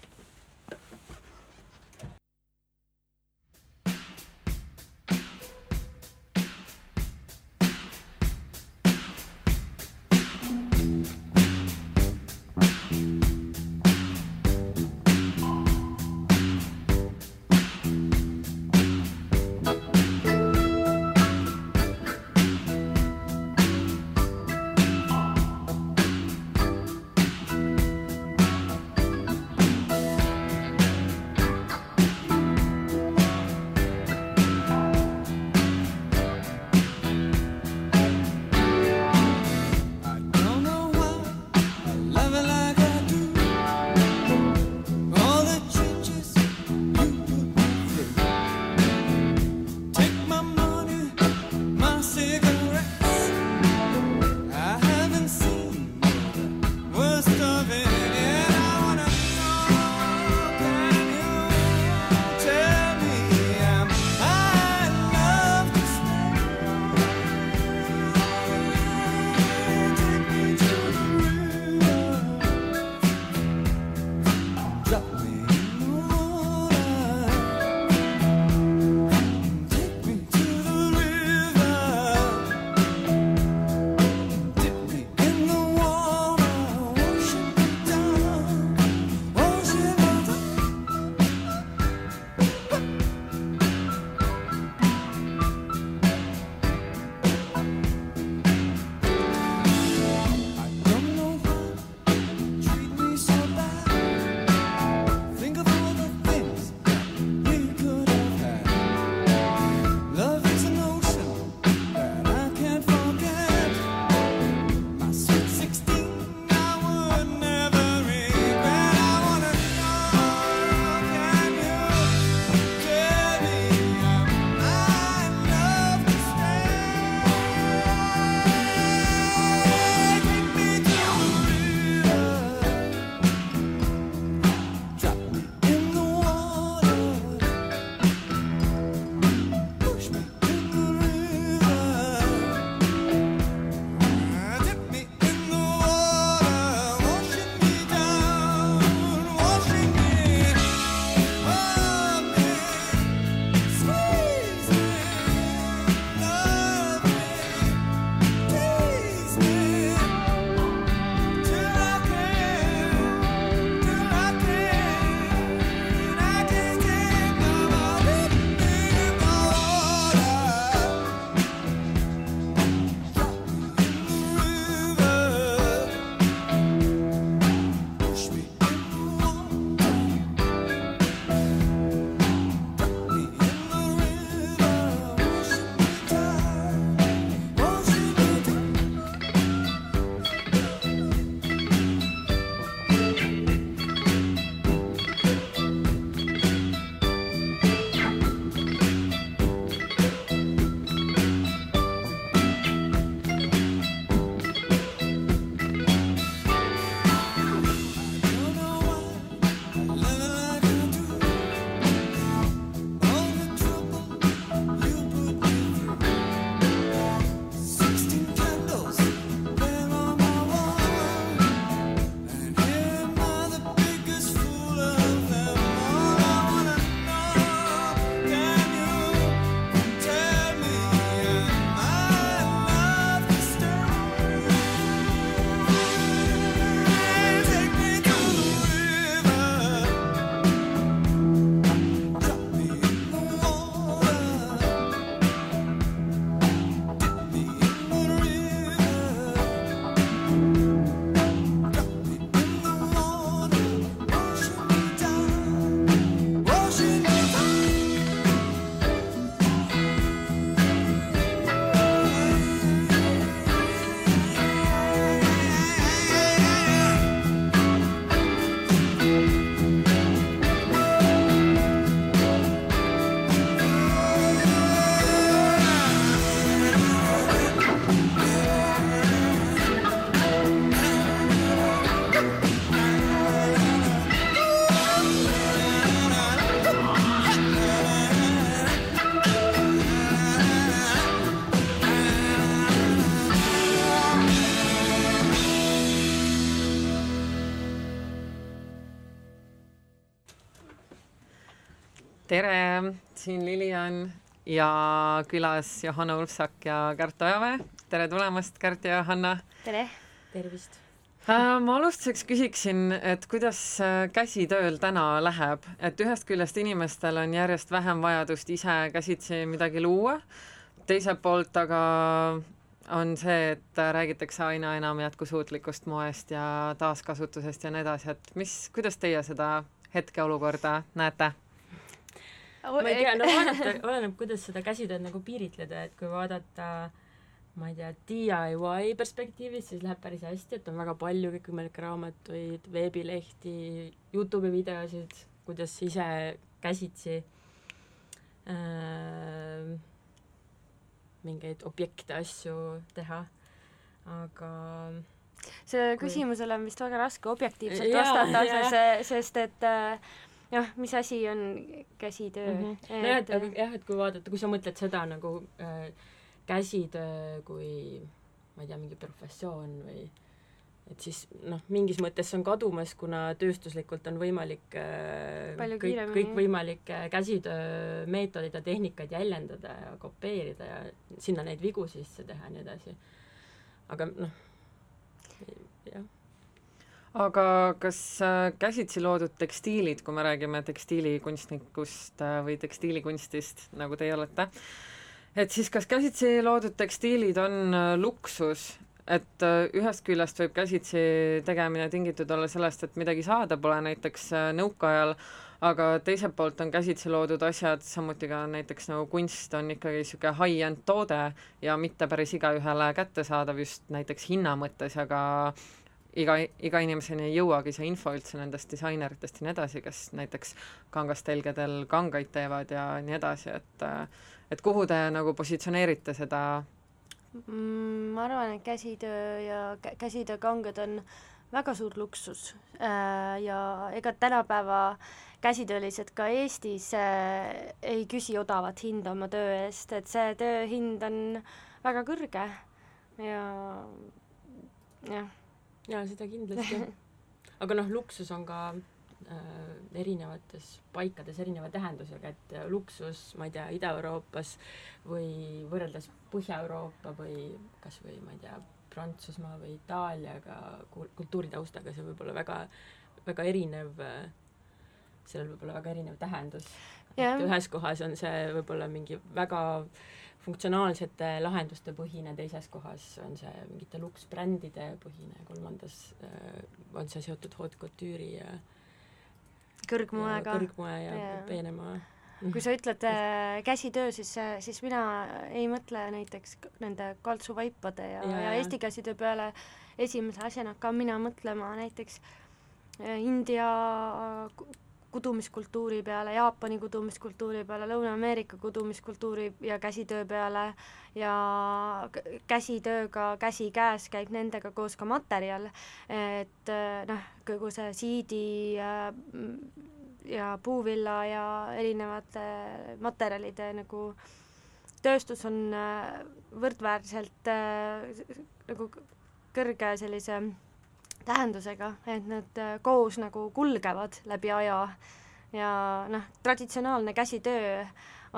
tere, siin Lilian ja külas Johanna Ulfsak ja Kärt Ojamäe. tere tulemast, Kärt ja Johanna. tere! tervist! Äh, ma alustuseks küsiksin, et kuidas äh, käsitööl täna läheb, et ühest küljest inimestel on järjest vähem vajadust ise käsitsi midagi luua, teiselt poolt aga on see, et räägitakse aina enam jätkusuutlikust moest ja taaskasutusest ja nii edasi, et mis, kuidas teie seda hetkeolukorda näete? Ma ei tea, no vaadata, oleneb, kuidas seda käsitööd nagu piiritleda, et kui vaadata ma ei tea, DIY perspektiivist, siis läheb päris hästi, et on väga palju kõikvõimalikke raamatuid, veebilehti, Youtube'i videosid, kuidas ise käsitsi äh, mingeid objekte, asju teha, aga sellele küsimusele on vist väga raske objektiivselt vastata, sest et äh, jah, mis asi on käsitöö mm. -hmm. nojah, et aga jah, et kui vaadata, kui sa mõtled seda nagu äh, käsitöö kui ma ei tea, mingi professioon või et siis noh, mingis mõttes see on kadumas, kuna tööstuslikult on võimalik äh, Palju kõik, kõikvõimalikke käsitöömeetodeid ja tehnikaid jäljendada ja kopeerida ja sinna neid vigu sisse teha ja nii edasi. aga noh, jah aga kas äh, käsitsi loodud tekstiilid, kui me räägime tekstiilikunstnikust äh, või tekstiilikunstist, nagu teie olete, et siis kas käsitsi loodud tekstiilid on äh, luksus, et äh, ühest küljest võib käsitsi tegemine tingitud olla sellest, et midagi saada pole näiteks äh, nõukaajal, aga teiselt poolt on käsitsi loodud asjad, samuti ka näiteks nagu kunst on ikkagi niisugune high-end toode ja mitte päris igaühele kättesaadav just näiteks hinna mõttes, aga iga, iga inimeseni ei jõuagi see info üldse nendest disaineritest ja nii edasi, kes näiteks kangastelgedel kangaid teevad ja nii edasi, et et kuhu te nagu positsioneerite seda? Mm, ma arvan, et käsitöö ja kä- käsitöökangad on väga suur luksus. Äh, ja ega tänapäeva käsitöölised ka Eestis äh, ei küsi odavat hinda oma töö eest, et see töö hind on väga kõrge. Ja jah jaa, seda kindlasti. aga noh, luksus on ka äh, erinevates paikades erineva tähendusega, et äh, luksus, ma ei tea, Ida-Euroopas või võrreldes Põhja-Euroopa või kas või ma ei tea, Prantsusmaa või Itaaliaga kul- kultuuritaustaga, see võib olla väga, väga erinev äh, sellel võib olla väga erinev tähendus. Et ühes kohas on see võib-olla mingi väga funktsionaalsete lahenduste põhine, teises kohas on see mingite luksbrändide põhine, kolmandas äh, on see seotud haute couture'i ja, ja kõrgmoega kõrgmoe ja Jaa. peenemoe. kui sa ütled äh, käsitöö, siis, siis mina ei mõtle näiteks nende kaltsuvaipade ja, ja jaa. Eesti käsitöö peale esimese asjana hakkan mina mõtlema näiteks äh, India kudumiskultuuri peale, Jaapani kudumiskultuuri peale, Lõuna-Ameerika kudumiskultuuri ja käsitöö peale ja käsitööga käsikäes käib nendega koos ka materjal, et äh, noh, kogu see siidi äh, ja puuvilla ja erinevate materjalide nagu tööstus on äh, võrdväärselt äh, nagu kõrge sellise tähendusega, et nad äh, koos nagu kulgevad läbi aja. Ja noh, traditsionaalne käsitöö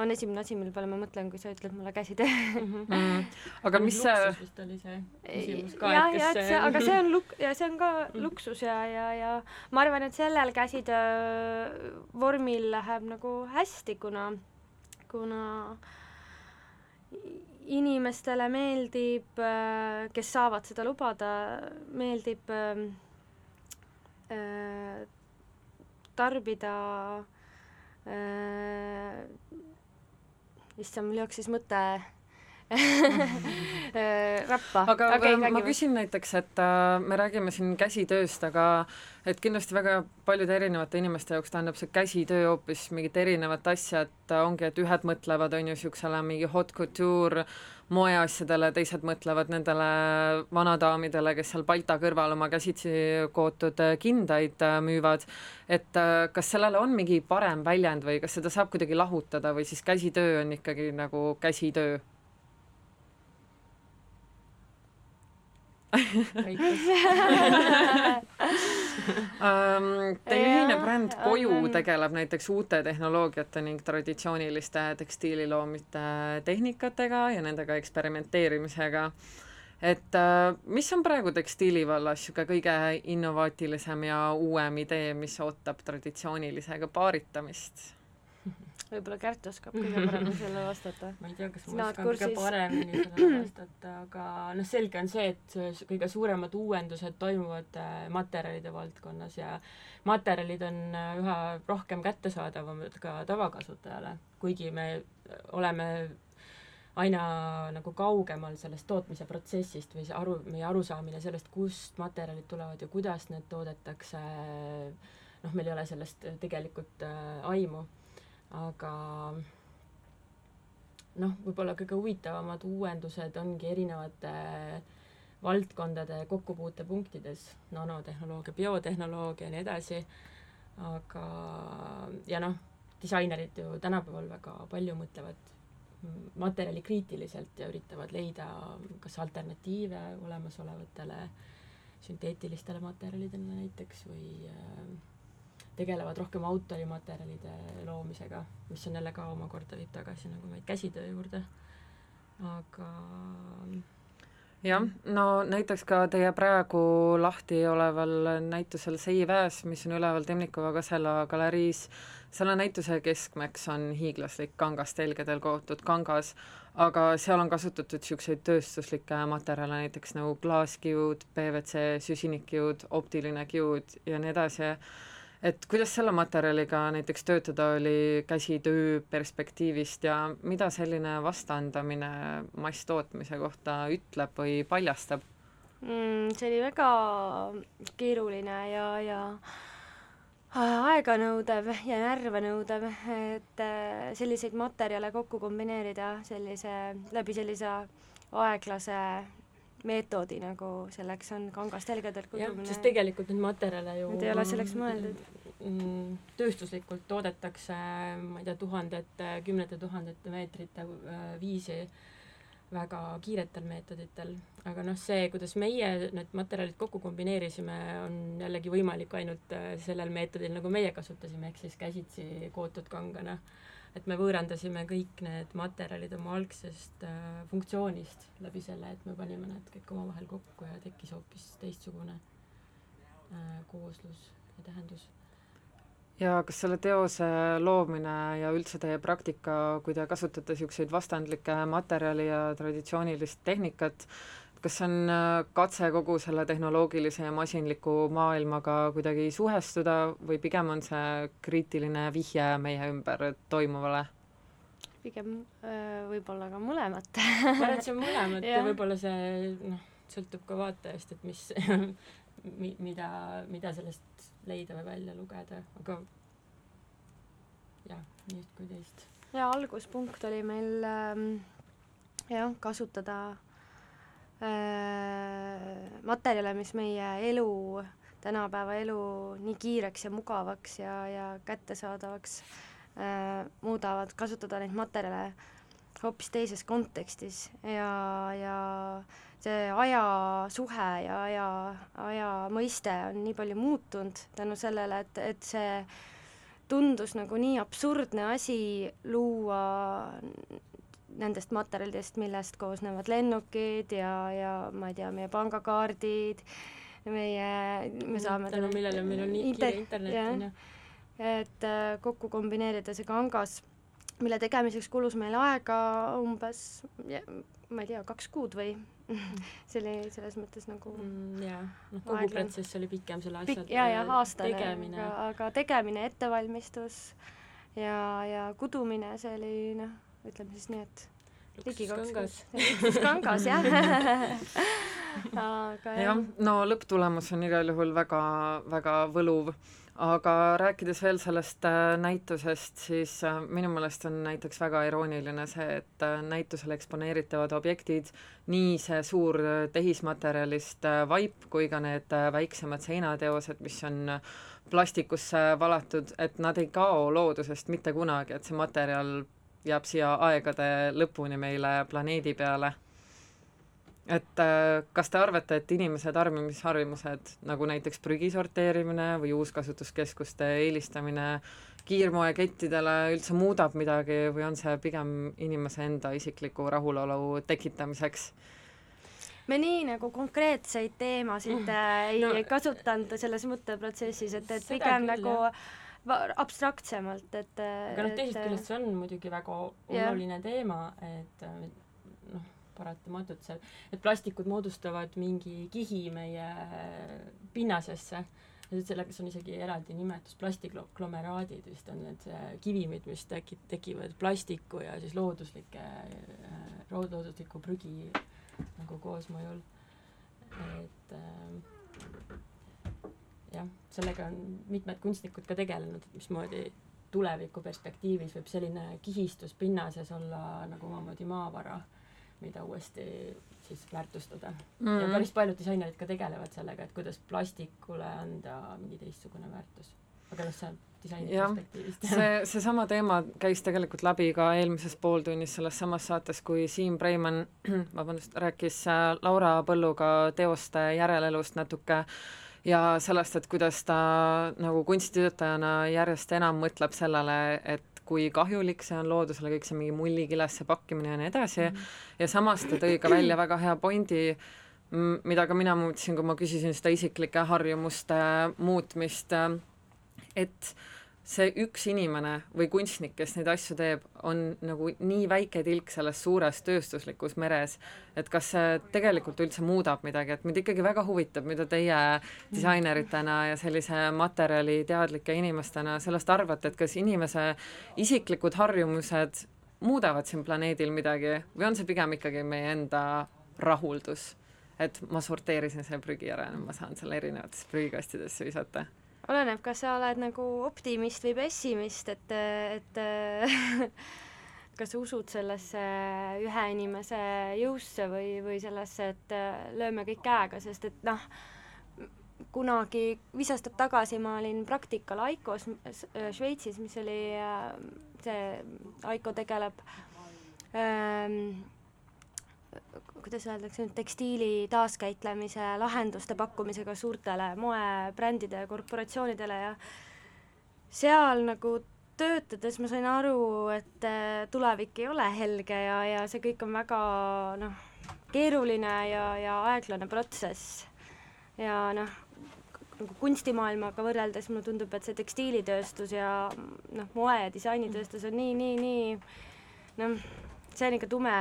on esimene asi, mille peale ma mõtlen, kui sa ütled mulle käsitöö. Mm, aga mis see vist oli see küsimus ka, et kes et see, aga see on luk- ja see on ka Mm. luksus ja, ja, ja ma arvan, et sellel käsitöö vormil läheb nagu hästi, kuna, kuna inimestele meeldib, kes saavad seda lubada, meeldib ähm, äh, tarbida äh, issand, mul jooksis mõte äh, rappa. aga okay, ma räägime. küsin näiteks, et äh, me räägime siin käsitööst, aga et kindlasti väga paljude erinevate inimeste jaoks tähendab see käsitöö hoopis mingit erinevat asja, et ongi, et ühed mõtlevad, on ju, niisugusele mingi haute couture moeasjadele, teised mõtlevad nendele vanadaamidele, kes seal palta kõrval oma käsitsi kootud äh, kindaid äh, müüvad, et äh, kas sellele on mingi parem väljend või kas seda saab kuidagi lahutada või siis käsitöö on ikkagi nagu käsitöö? Teie ühine bränd Koju tegeleb näiteks uute tehnoloogiate ning traditsiooniliste tekstiililoomite tehnikatega ja nendega eksperimenteerimisega. et uh, mis on praegu tekstiili vallas niisugune kõige innovaatilisem ja uuem idee, mis ootab traditsioonilisega paaritamist? Võib-olla Kärt oskab kõige paremini sellele vastata. ma ei tea, kas ma oskan kõige kursis? paremini sellele vastata, aga noh, selge on see, et kõige suuremad uuendused toimuvad äh, materjalide valdkonnas ja materjalid on äh, üha rohkem kättesaadavamad ka tavakasutajale, kuigi me äh, oleme aina nagu kaugemal sellest tootmise protsessist või see aru, meie arusaamine sellest, kust materjalid tulevad ja kuidas need toodetakse, noh, meil ei ole sellest tegelikult äh, aimu, aga noh, võib-olla kõige huvitavamad uuendused ongi erinevate valdkondade kokkupuutepunktides, nanotehnoloogia, biotehnoloogia ja nii edasi, aga ja noh, disainerid ju tänapäeval väga palju mõtlevad mm, materjalikriitiliselt ja üritavad leida kas alternatiive olemasolevatele sünteetilistele materjalidele näiteks või äh, tegelevad rohkem autorimaterjalide loomisega, mis on jälle ka omakorda viib tagasi nagu meid käsitöö juurde. aga jah, no näiteks ka teie praegu lahti oleval näitusel Seiväes, mis on üleval Temnikova Kasela galeriis, selle näituse keskmeks on hiiglaslik kangastelgedel kootud kangas, aga seal on kasutatud niisuguseid tööstuslikke materjale, näiteks nagu klaaskiud, PVC, süsinikkiud, optiline kiud ja nii edasi, et kuidas selle materjaliga näiteks töötada oli käsitöö perspektiivist ja mida selline vastandamine masstootmise kohta ütleb või paljastab? mm, see oli väga keeruline ja, ja aeganõudev ja närvenõudev, et äh, selliseid materjale kokku kombineerida sellise, läbi sellise aeglase meetodi, nagu selleks on kangastelgedel jah, kudumine. sest tegelikult neid materjale ju Need ei ole selleks mõeldud. mm, tööstuslikult toodetakse, ma ei tea, tuhandete, kümnete tuhandete meetrite äh, viisi väga kiiretel meetoditel, aga noh, see, kuidas meie need materjalid kokku kombineerisime, on jällegi võimalik ainult äh, sellel meetodil, nagu meie kasutasime, ehk siis käsitsi kootud kangana. Et me võõrandasime kõik need materjalid oma algsest äh, funktsioonist läbi selle, et me panime need kõik omavahel kokku ja tekkis hoopis teistsugune äh, kooslus ja tähendus. Ja kas selle teose loomine ja üldse teie praktika, kui te kasutate niisuguseid vastandlikke materjali ja traditsioonilist tehnikat, kas see on äh, katse kogu selle tehnoloogilise ja masinliku maailmaga kuidagi suhestuda või pigem on see kriitiline vihje meie ümber toimuvale? pigem öö, võib-olla ka mõlemat ma arvan, et see on mõlemat ja võib-olla see noh, sõltub ka vaatajast, et mis mi- mida, mida sellest leida või välja lugeda, aga jah, nii üht kui teist. ja alguspunkt oli meil ähm, jah, kasutada äh, materjale, mis meie elu, tänapäeva elu nii kiireks ja mugavaks ja, ja kättesaadavaks äh, muudavad, kasutada neid materjale hoopis teises kontekstis ja, ja see ajasuhe ja aja, aja mõiste on nii palju muutunud tänu sellele, et, et see tundus nagu nii absurdne asi luua nendest materjalidest, millest koosnevad lennukid ja, ja ma ei tea, meie pangakaardid, meie, me saame tänu millele meil on nii kiire internet jah. on ju. et äh, kokku kombineerida see kangas, mille tegemiseks kulus meil aega umbes, ma ei tea, kaks kuud või see oli selles mõttes nagu Mm, jaa, noh kogu Aeglane. protsess oli pikem selle asja pikk ja, ja aastane, tegemine aga, aga tegemine, ettevalmistus ja, ja kudumine, see oli noh, ütleme siis nii, et luksuskangas luksuskangas jah. Aga jah, no lõpptulemus on igal juhul väga, väga võluv, aga rääkides veel sellest äh, näitusest, siis äh, minu meelest on näiteks väga irooniline see, et äh, näitusel eksponeeritavad objektid, nii see suur tehismaterjalist vaip kui ka need väiksemad seinateosed, mis on plastikusse valatud, et nad ei kao loodusest mitte kunagi, et see materjal jääb siia aegade lõpuni meile planeedi peale. Et äh, kas te arvate, et inimese tarbimisharjumused, nagu näiteks prügi sorteerimine või uuskasutuskeskuste eelistamine kiirmoekettidele üldse muudab midagi või on see pigem inimese enda isikliku rahulolu tekitamiseks? me nii nagu konkreetseid teemasid äh, ei no, kasutanud selles mõtteprotsessis, et, et pigem küll, nagu va- abstraktsemalt, et aga noh, teisest küljest see on muidugi väga oluline yeah. teema, et noh, paratamatult seal, et plastikud moodustavad mingi kihi meie pinnasesse sellega on isegi eraldi nimetus, plastiklomeraadid vist on need kivimid, mis teki-, tekivad plastiku ja siis looduslike, loodusliku prügi nagu koosmõjul. et äh, jah, sellega on mitmed kunstnikud ka tegelenud, et mismoodi tuleviku perspektiivis võib selline kihistus pinnases olla nagu omamoodi maavara, mida uuesti siis väärtustada mm. -hmm. ja päris paljud disainerid ka tegelevad sellega, et kuidas plastikule anda mingi teistsugune väärtus. aga noh, see on disaini perspektiivist. see, seesama teema käis tegelikult läbi ka eelmises pooltunnis selles samas saates, kui Siim Preimann, vabandust, rääkis äh, Laura Põlluga teoste järelelust natuke ja sellest, et kuidas ta nagu kunstitöötajana järjest enam mõtleb sellele, et kui kahjulik see on loodusele, kõik see mingi mullikilesse pakkimine ja nii edasi mm, -hmm. ja samas ta tõi ka välja väga hea pointi, mida ka mina muutsin, kui ma küsisin seda isiklike harjumuste muutmist, et see üks inimene või kunstnik, kes neid asju teeb, on nagu nii väike tilk selles suures tööstuslikus meres, et kas see tegelikult üldse muudab midagi, et mind ikkagi väga huvitab, mida teie disaineritena ja sellise materjali teadlike inimestena sellest arvate, et kas inimese isiklikud harjumused muudavad siin planeedil midagi või on see pigem ikkagi meie enda rahuldus, et ma sorteerisin selle prügi ära ja ma saan selle erinevatesse prügikastidesse visata oleneb, kas sa oled nagu optimist või pessimist, et, et kas sa usud sellesse ühe inimese jõusse või, või sellesse, et lööme kõik käega, sest et noh, kunagi viis aastat tagasi ma olin praktikal Aikos Šveitsis, mis oli see, Aiko tegeleb ähm, kuidas öeldakse nüüd, tekstiili taaskäitlemise lahenduste pakkumisega suurtele moebrändide ja korporatsioonidele ja seal nagu töötades ma sain aru, et äh, tulevik ei ole helge ja, ja see kõik on väga noh, keeruline ja, ja aeglane protsess. ja noh, nagu kunstimaailmaga võrreldes mulle tundub, et see tekstiilitööstus ja noh, moe- ja disainitööstus on nii, nii, nii noh, see on ikka tume,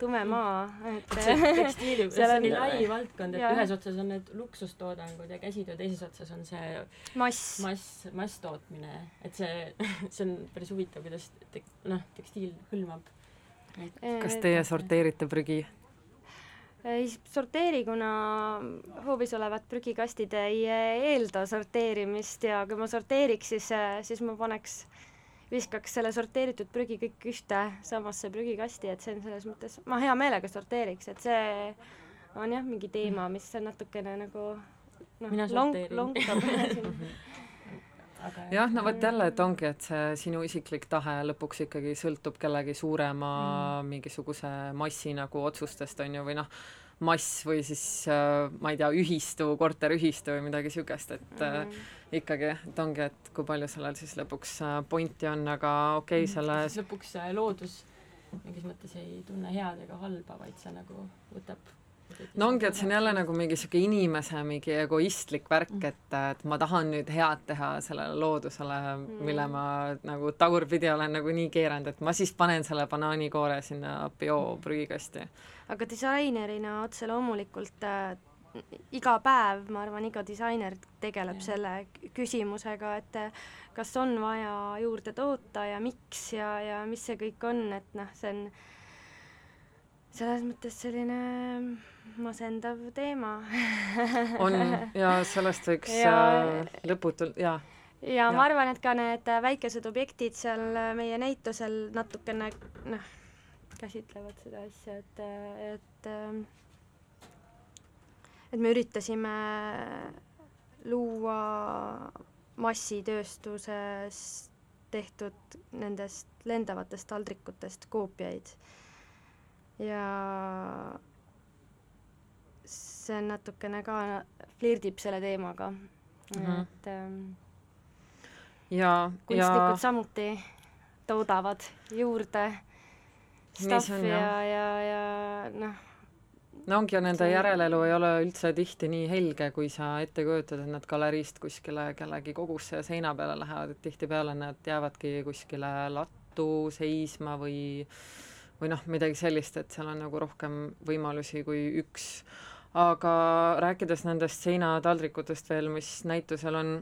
tume mm. maa, et see tekstiili, see on nii lai valdkond, et ja. ühes otsas on need luksustoodangud ja käsitöö, teises otsas on see mass, mass, masstootmine, et see, see on päris huvitav, kuidas te, noh, tekstiil hõlmab. kas teie sorteerite prügi? ei sorteeri, kuna hoovis olevad prügikastid ei eelda sorteerimist ja kui ma sorteeriks, siis, siis ma paneks viskaks selle sorteeritud prügi kõik ühte samasse prügikasti, et see on selles mõttes, ma hea meelega sorteeriks, et see on jah, mingi teema, mis on natukene nagu noh, long, longutab jah, no vot jälle, et ongi, et see sinu isiklik tahe lõpuks ikkagi sõltub kellegi suurema mm. mingisuguse massi nagu otsustest, on ju, või noh, mass või siis äh, ma ei tea, ühistu, korteriühistu või midagi niisugust, et mm -hmm. ikkagi, et ongi, et kui palju sellel siis lõpuks äh, pointi on, aga okei okay,, selle siis lõpuks loodus mingis mõttes ei tunne head ega halba, vaid see nagu võtab no ongi, et see on jälle nagu mingi niisugune inimese mingi egoistlik värk, mm. et, et ma tahan nüüd head teha sellele loodusele, mille mm. ma nagu tagurpidi olen nagu nii keeranud, et ma siis panen selle banaanikoore sinna bioprügikasti. aga disainerina otse loomulikult äh, iga päev, ma arvan, iga disainer tegeleb ja. selle küsimusega, et kas on vaja juurde toota ja miks ja, ja mis see kõik on, et noh, see on selles mõttes selline masendav teema. On ja sellest võiks ja, äh, lõputult, jaa. ja, ja ma arvan, et ka need väikesed objektid seal meie näitusel natukene noh, käsitlevad seda asja, et, et et me üritasime luua massitööstuses tehtud nendest lendavatest taldrikutest koopiaid ja see on natukene ka, flirdib selle teemaga. Mm, Mhm. et ähm, ja, kunstnikud ja samuti toodavad juurde stuff'i ja, ja, ja noh, no ongi ja nende järelelu ei ole üldse tihti nii helge, kui sa ette kujutad, et nad galeriist kuskile kellegi kogusse ja seina peale lähevad, et tihtipeale nad jäävadki kuskile lattu seisma või või noh, midagi sellist, et seal on nagu rohkem võimalusi kui üks. aga rääkides nendest seinataldrikutest veel, mis näitusel on,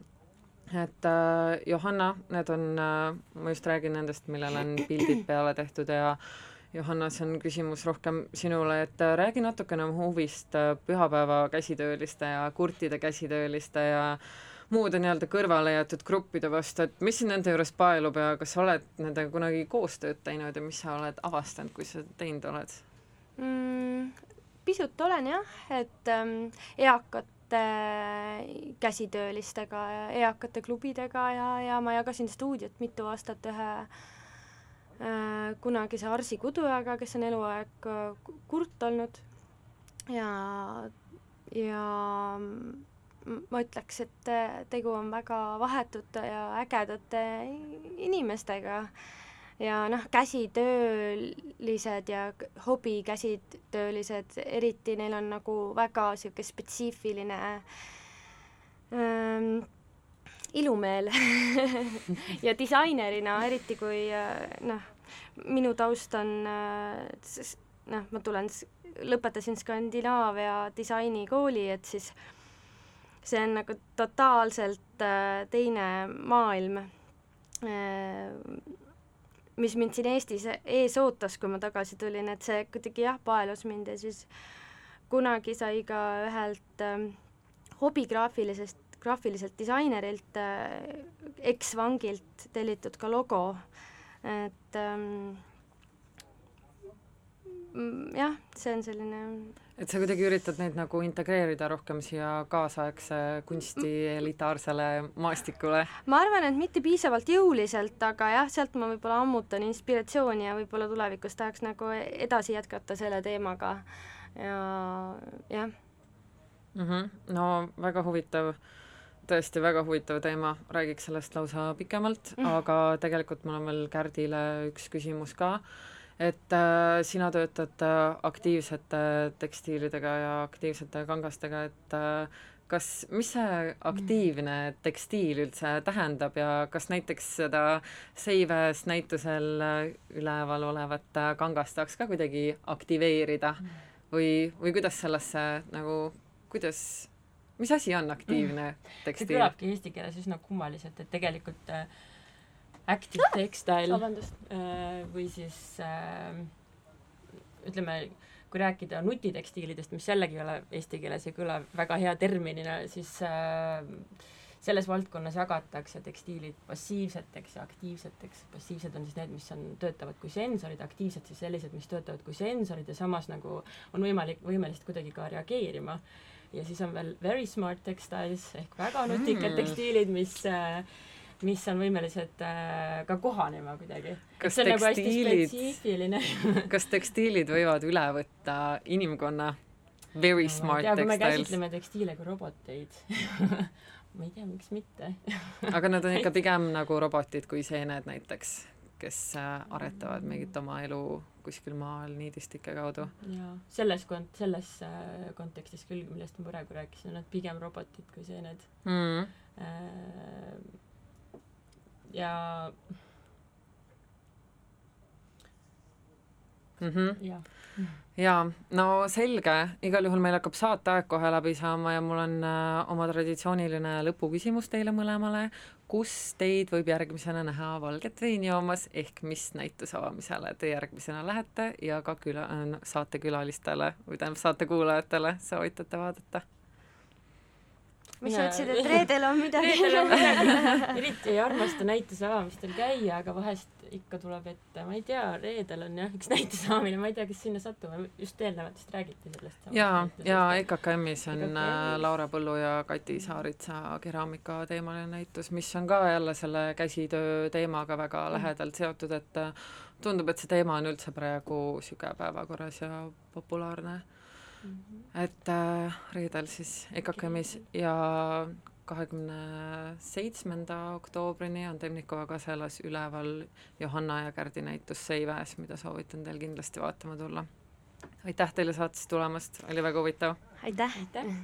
et äh, Johanna, need on äh,, ma just räägin nendest, millele on pildid peale tehtud ja Johanna, see on küsimus rohkem sinule, et äh, räägi natukene huvist äh, pühapäeva käsitööliste ja kurtide käsitööliste ja muude nii-öelda kõrvale jäetud gruppide vastu, et mis sind nende juures paelub ja kas sa oled nendega kunagi koostööd teinud ja mis sa oled avastanud, kui sa teinud oled? mm, pisut olen jah, et ähm, eakate käsitöölistega ja eakate klubidega ja, ja ma jagasin stuudiot mitu aastat ühe äh, kunagise Arsi Kudujaga, kes on eluaeg äh, ku- kurt olnud ja, ja m- ma ütleks, et äh, tegu on väga vahetute ja ägedate inimestega. Ja noh, käsitöölised ja hobikäsitöölised, eriti neil on nagu väga niisugune spetsiifiline ähm, ilumeel ja disainerina, eriti kui äh, noh, minu taust on äh, noh, ma tulen, lõpetasin Skandinaavia disainikooli, et siis see on nagu totaalselt äh, teine maailm äh, mis mind siin Eestis ees ootas, kui ma tagasi tulin, et see kuidagi jah, paelus mind ja siis kunagi sai ka ühelt ähm, hobigraafilisest, graafiliselt disainerilt äh, eksvangilt tellitud ka logo, et ähm, jah, see on selline et sa kuidagi üritad neid nagu integreerida rohkem siia kaasaegse kunsti elitaarsele maastikule? ma arvan, et mitte piisavalt jõuliselt, aga jah, sealt ma võib-olla ammutan inspiratsiooni ja võib-olla tulevikus tahaks nagu edasi jätkata selle teemaga. ja jah, mm. -hmm. no väga huvitav, tõesti väga huvitav teema, räägiks sellest lausa pikemalt mm., aga tegelikult mul on veel Kärdile üks küsimus ka. Et äh, sina töötad äh, aktiivsete tekstiilidega ja aktiivsete kangastega, et äh, kas, mis see aktiivne tekstiil üldse tähendab ja kas näiteks seda Seives näitusel äh, üleval olevat äh, kangast tahaks ka kuidagi aktiveerida? Või, või kuidas sellesse nagu, kuidas, mis asi on aktiivne see tekstiil? kõlabki eesti keeles üsna kummaliselt, et tegelikult äh, active textile vabandust. äh, või siis äh, ütleme, kui rääkida nutitekstiilidest, mis jällegi ei ole eesti keeles ei kõla väga hea terminina, siis äh, selles valdkonnas jagatakse tekstiilid passiivseteks ja aktiivseteks. passiivsed on siis need, mis on, töötavad kui sensorid, aktiivsed siis sellised, mis töötavad kui sensorid ja samas nagu on võimalik, võimelised kuidagi ka reageerima. ja siis on veel very smart textiles ehk väga nutikad Mm. tekstiilid, mis äh, mis on võimelised äh, ka kohanema kuidagi. Kas nagu tekstiilid- kas tekstiilid võivad üle võtta inimkonna very smart ja kui me textiles, käsitleme tekstiile kui roboteid ma ei tea, miks mitte aga nad on ikka pigem nagu robotid kui seened näiteks, kes äh, aretavad mingit oma elu kuskil maal niidistike kaudu. ja selles kont-, selles äh, kontekstis küll, millest ma praegu rääkisin, on nad pigem robotid kui seened Mm. äh, ja Mm -hmm. jah jaa, no selge, igal juhul meil hakkab saateaeg kohe läbi saama ja mul on äh, oma traditsiooniline lõpuküsimus teile mõlemale. kus teid võib järgmisena näha valget veini joomas, ehk mis näituse avamisele te järgmisena lähete ja ka küla, saatekülalistele või tähendab saatekuulajatele soovitate vaadata? Mis sa ütlesid, et reedel on midagi? eriti ei armasta näituse avamistel käia, aga vahest ikka tuleb ette, ma ei tea, reedel on jah üks näituse avamine, ma ei tea, kas sinna satume, just eelnevalt vist räägiti sellest. jaa, jaa, EKKM-is on EKKM-is. äh, Laura Põllu ja Kati Saaritsa keraamika teemaline näitus, mis on ka jälle selle käsitöö teemaga väga lähedalt seotud, et äh, tundub, et see teema on üldse praegu niisugune päevakorras ja populaarne. Et äh, reedel siis EKKM-is ja kahekümne seitsmenda oktoobrini on Temnikova kaselas üleval Johanna ja Kärdi näitus Seiväes, mida soovitan teil kindlasti vaatama tulla. aitäh teile saatesse tulemast, oli väga huvitav! aitäh! aitäh!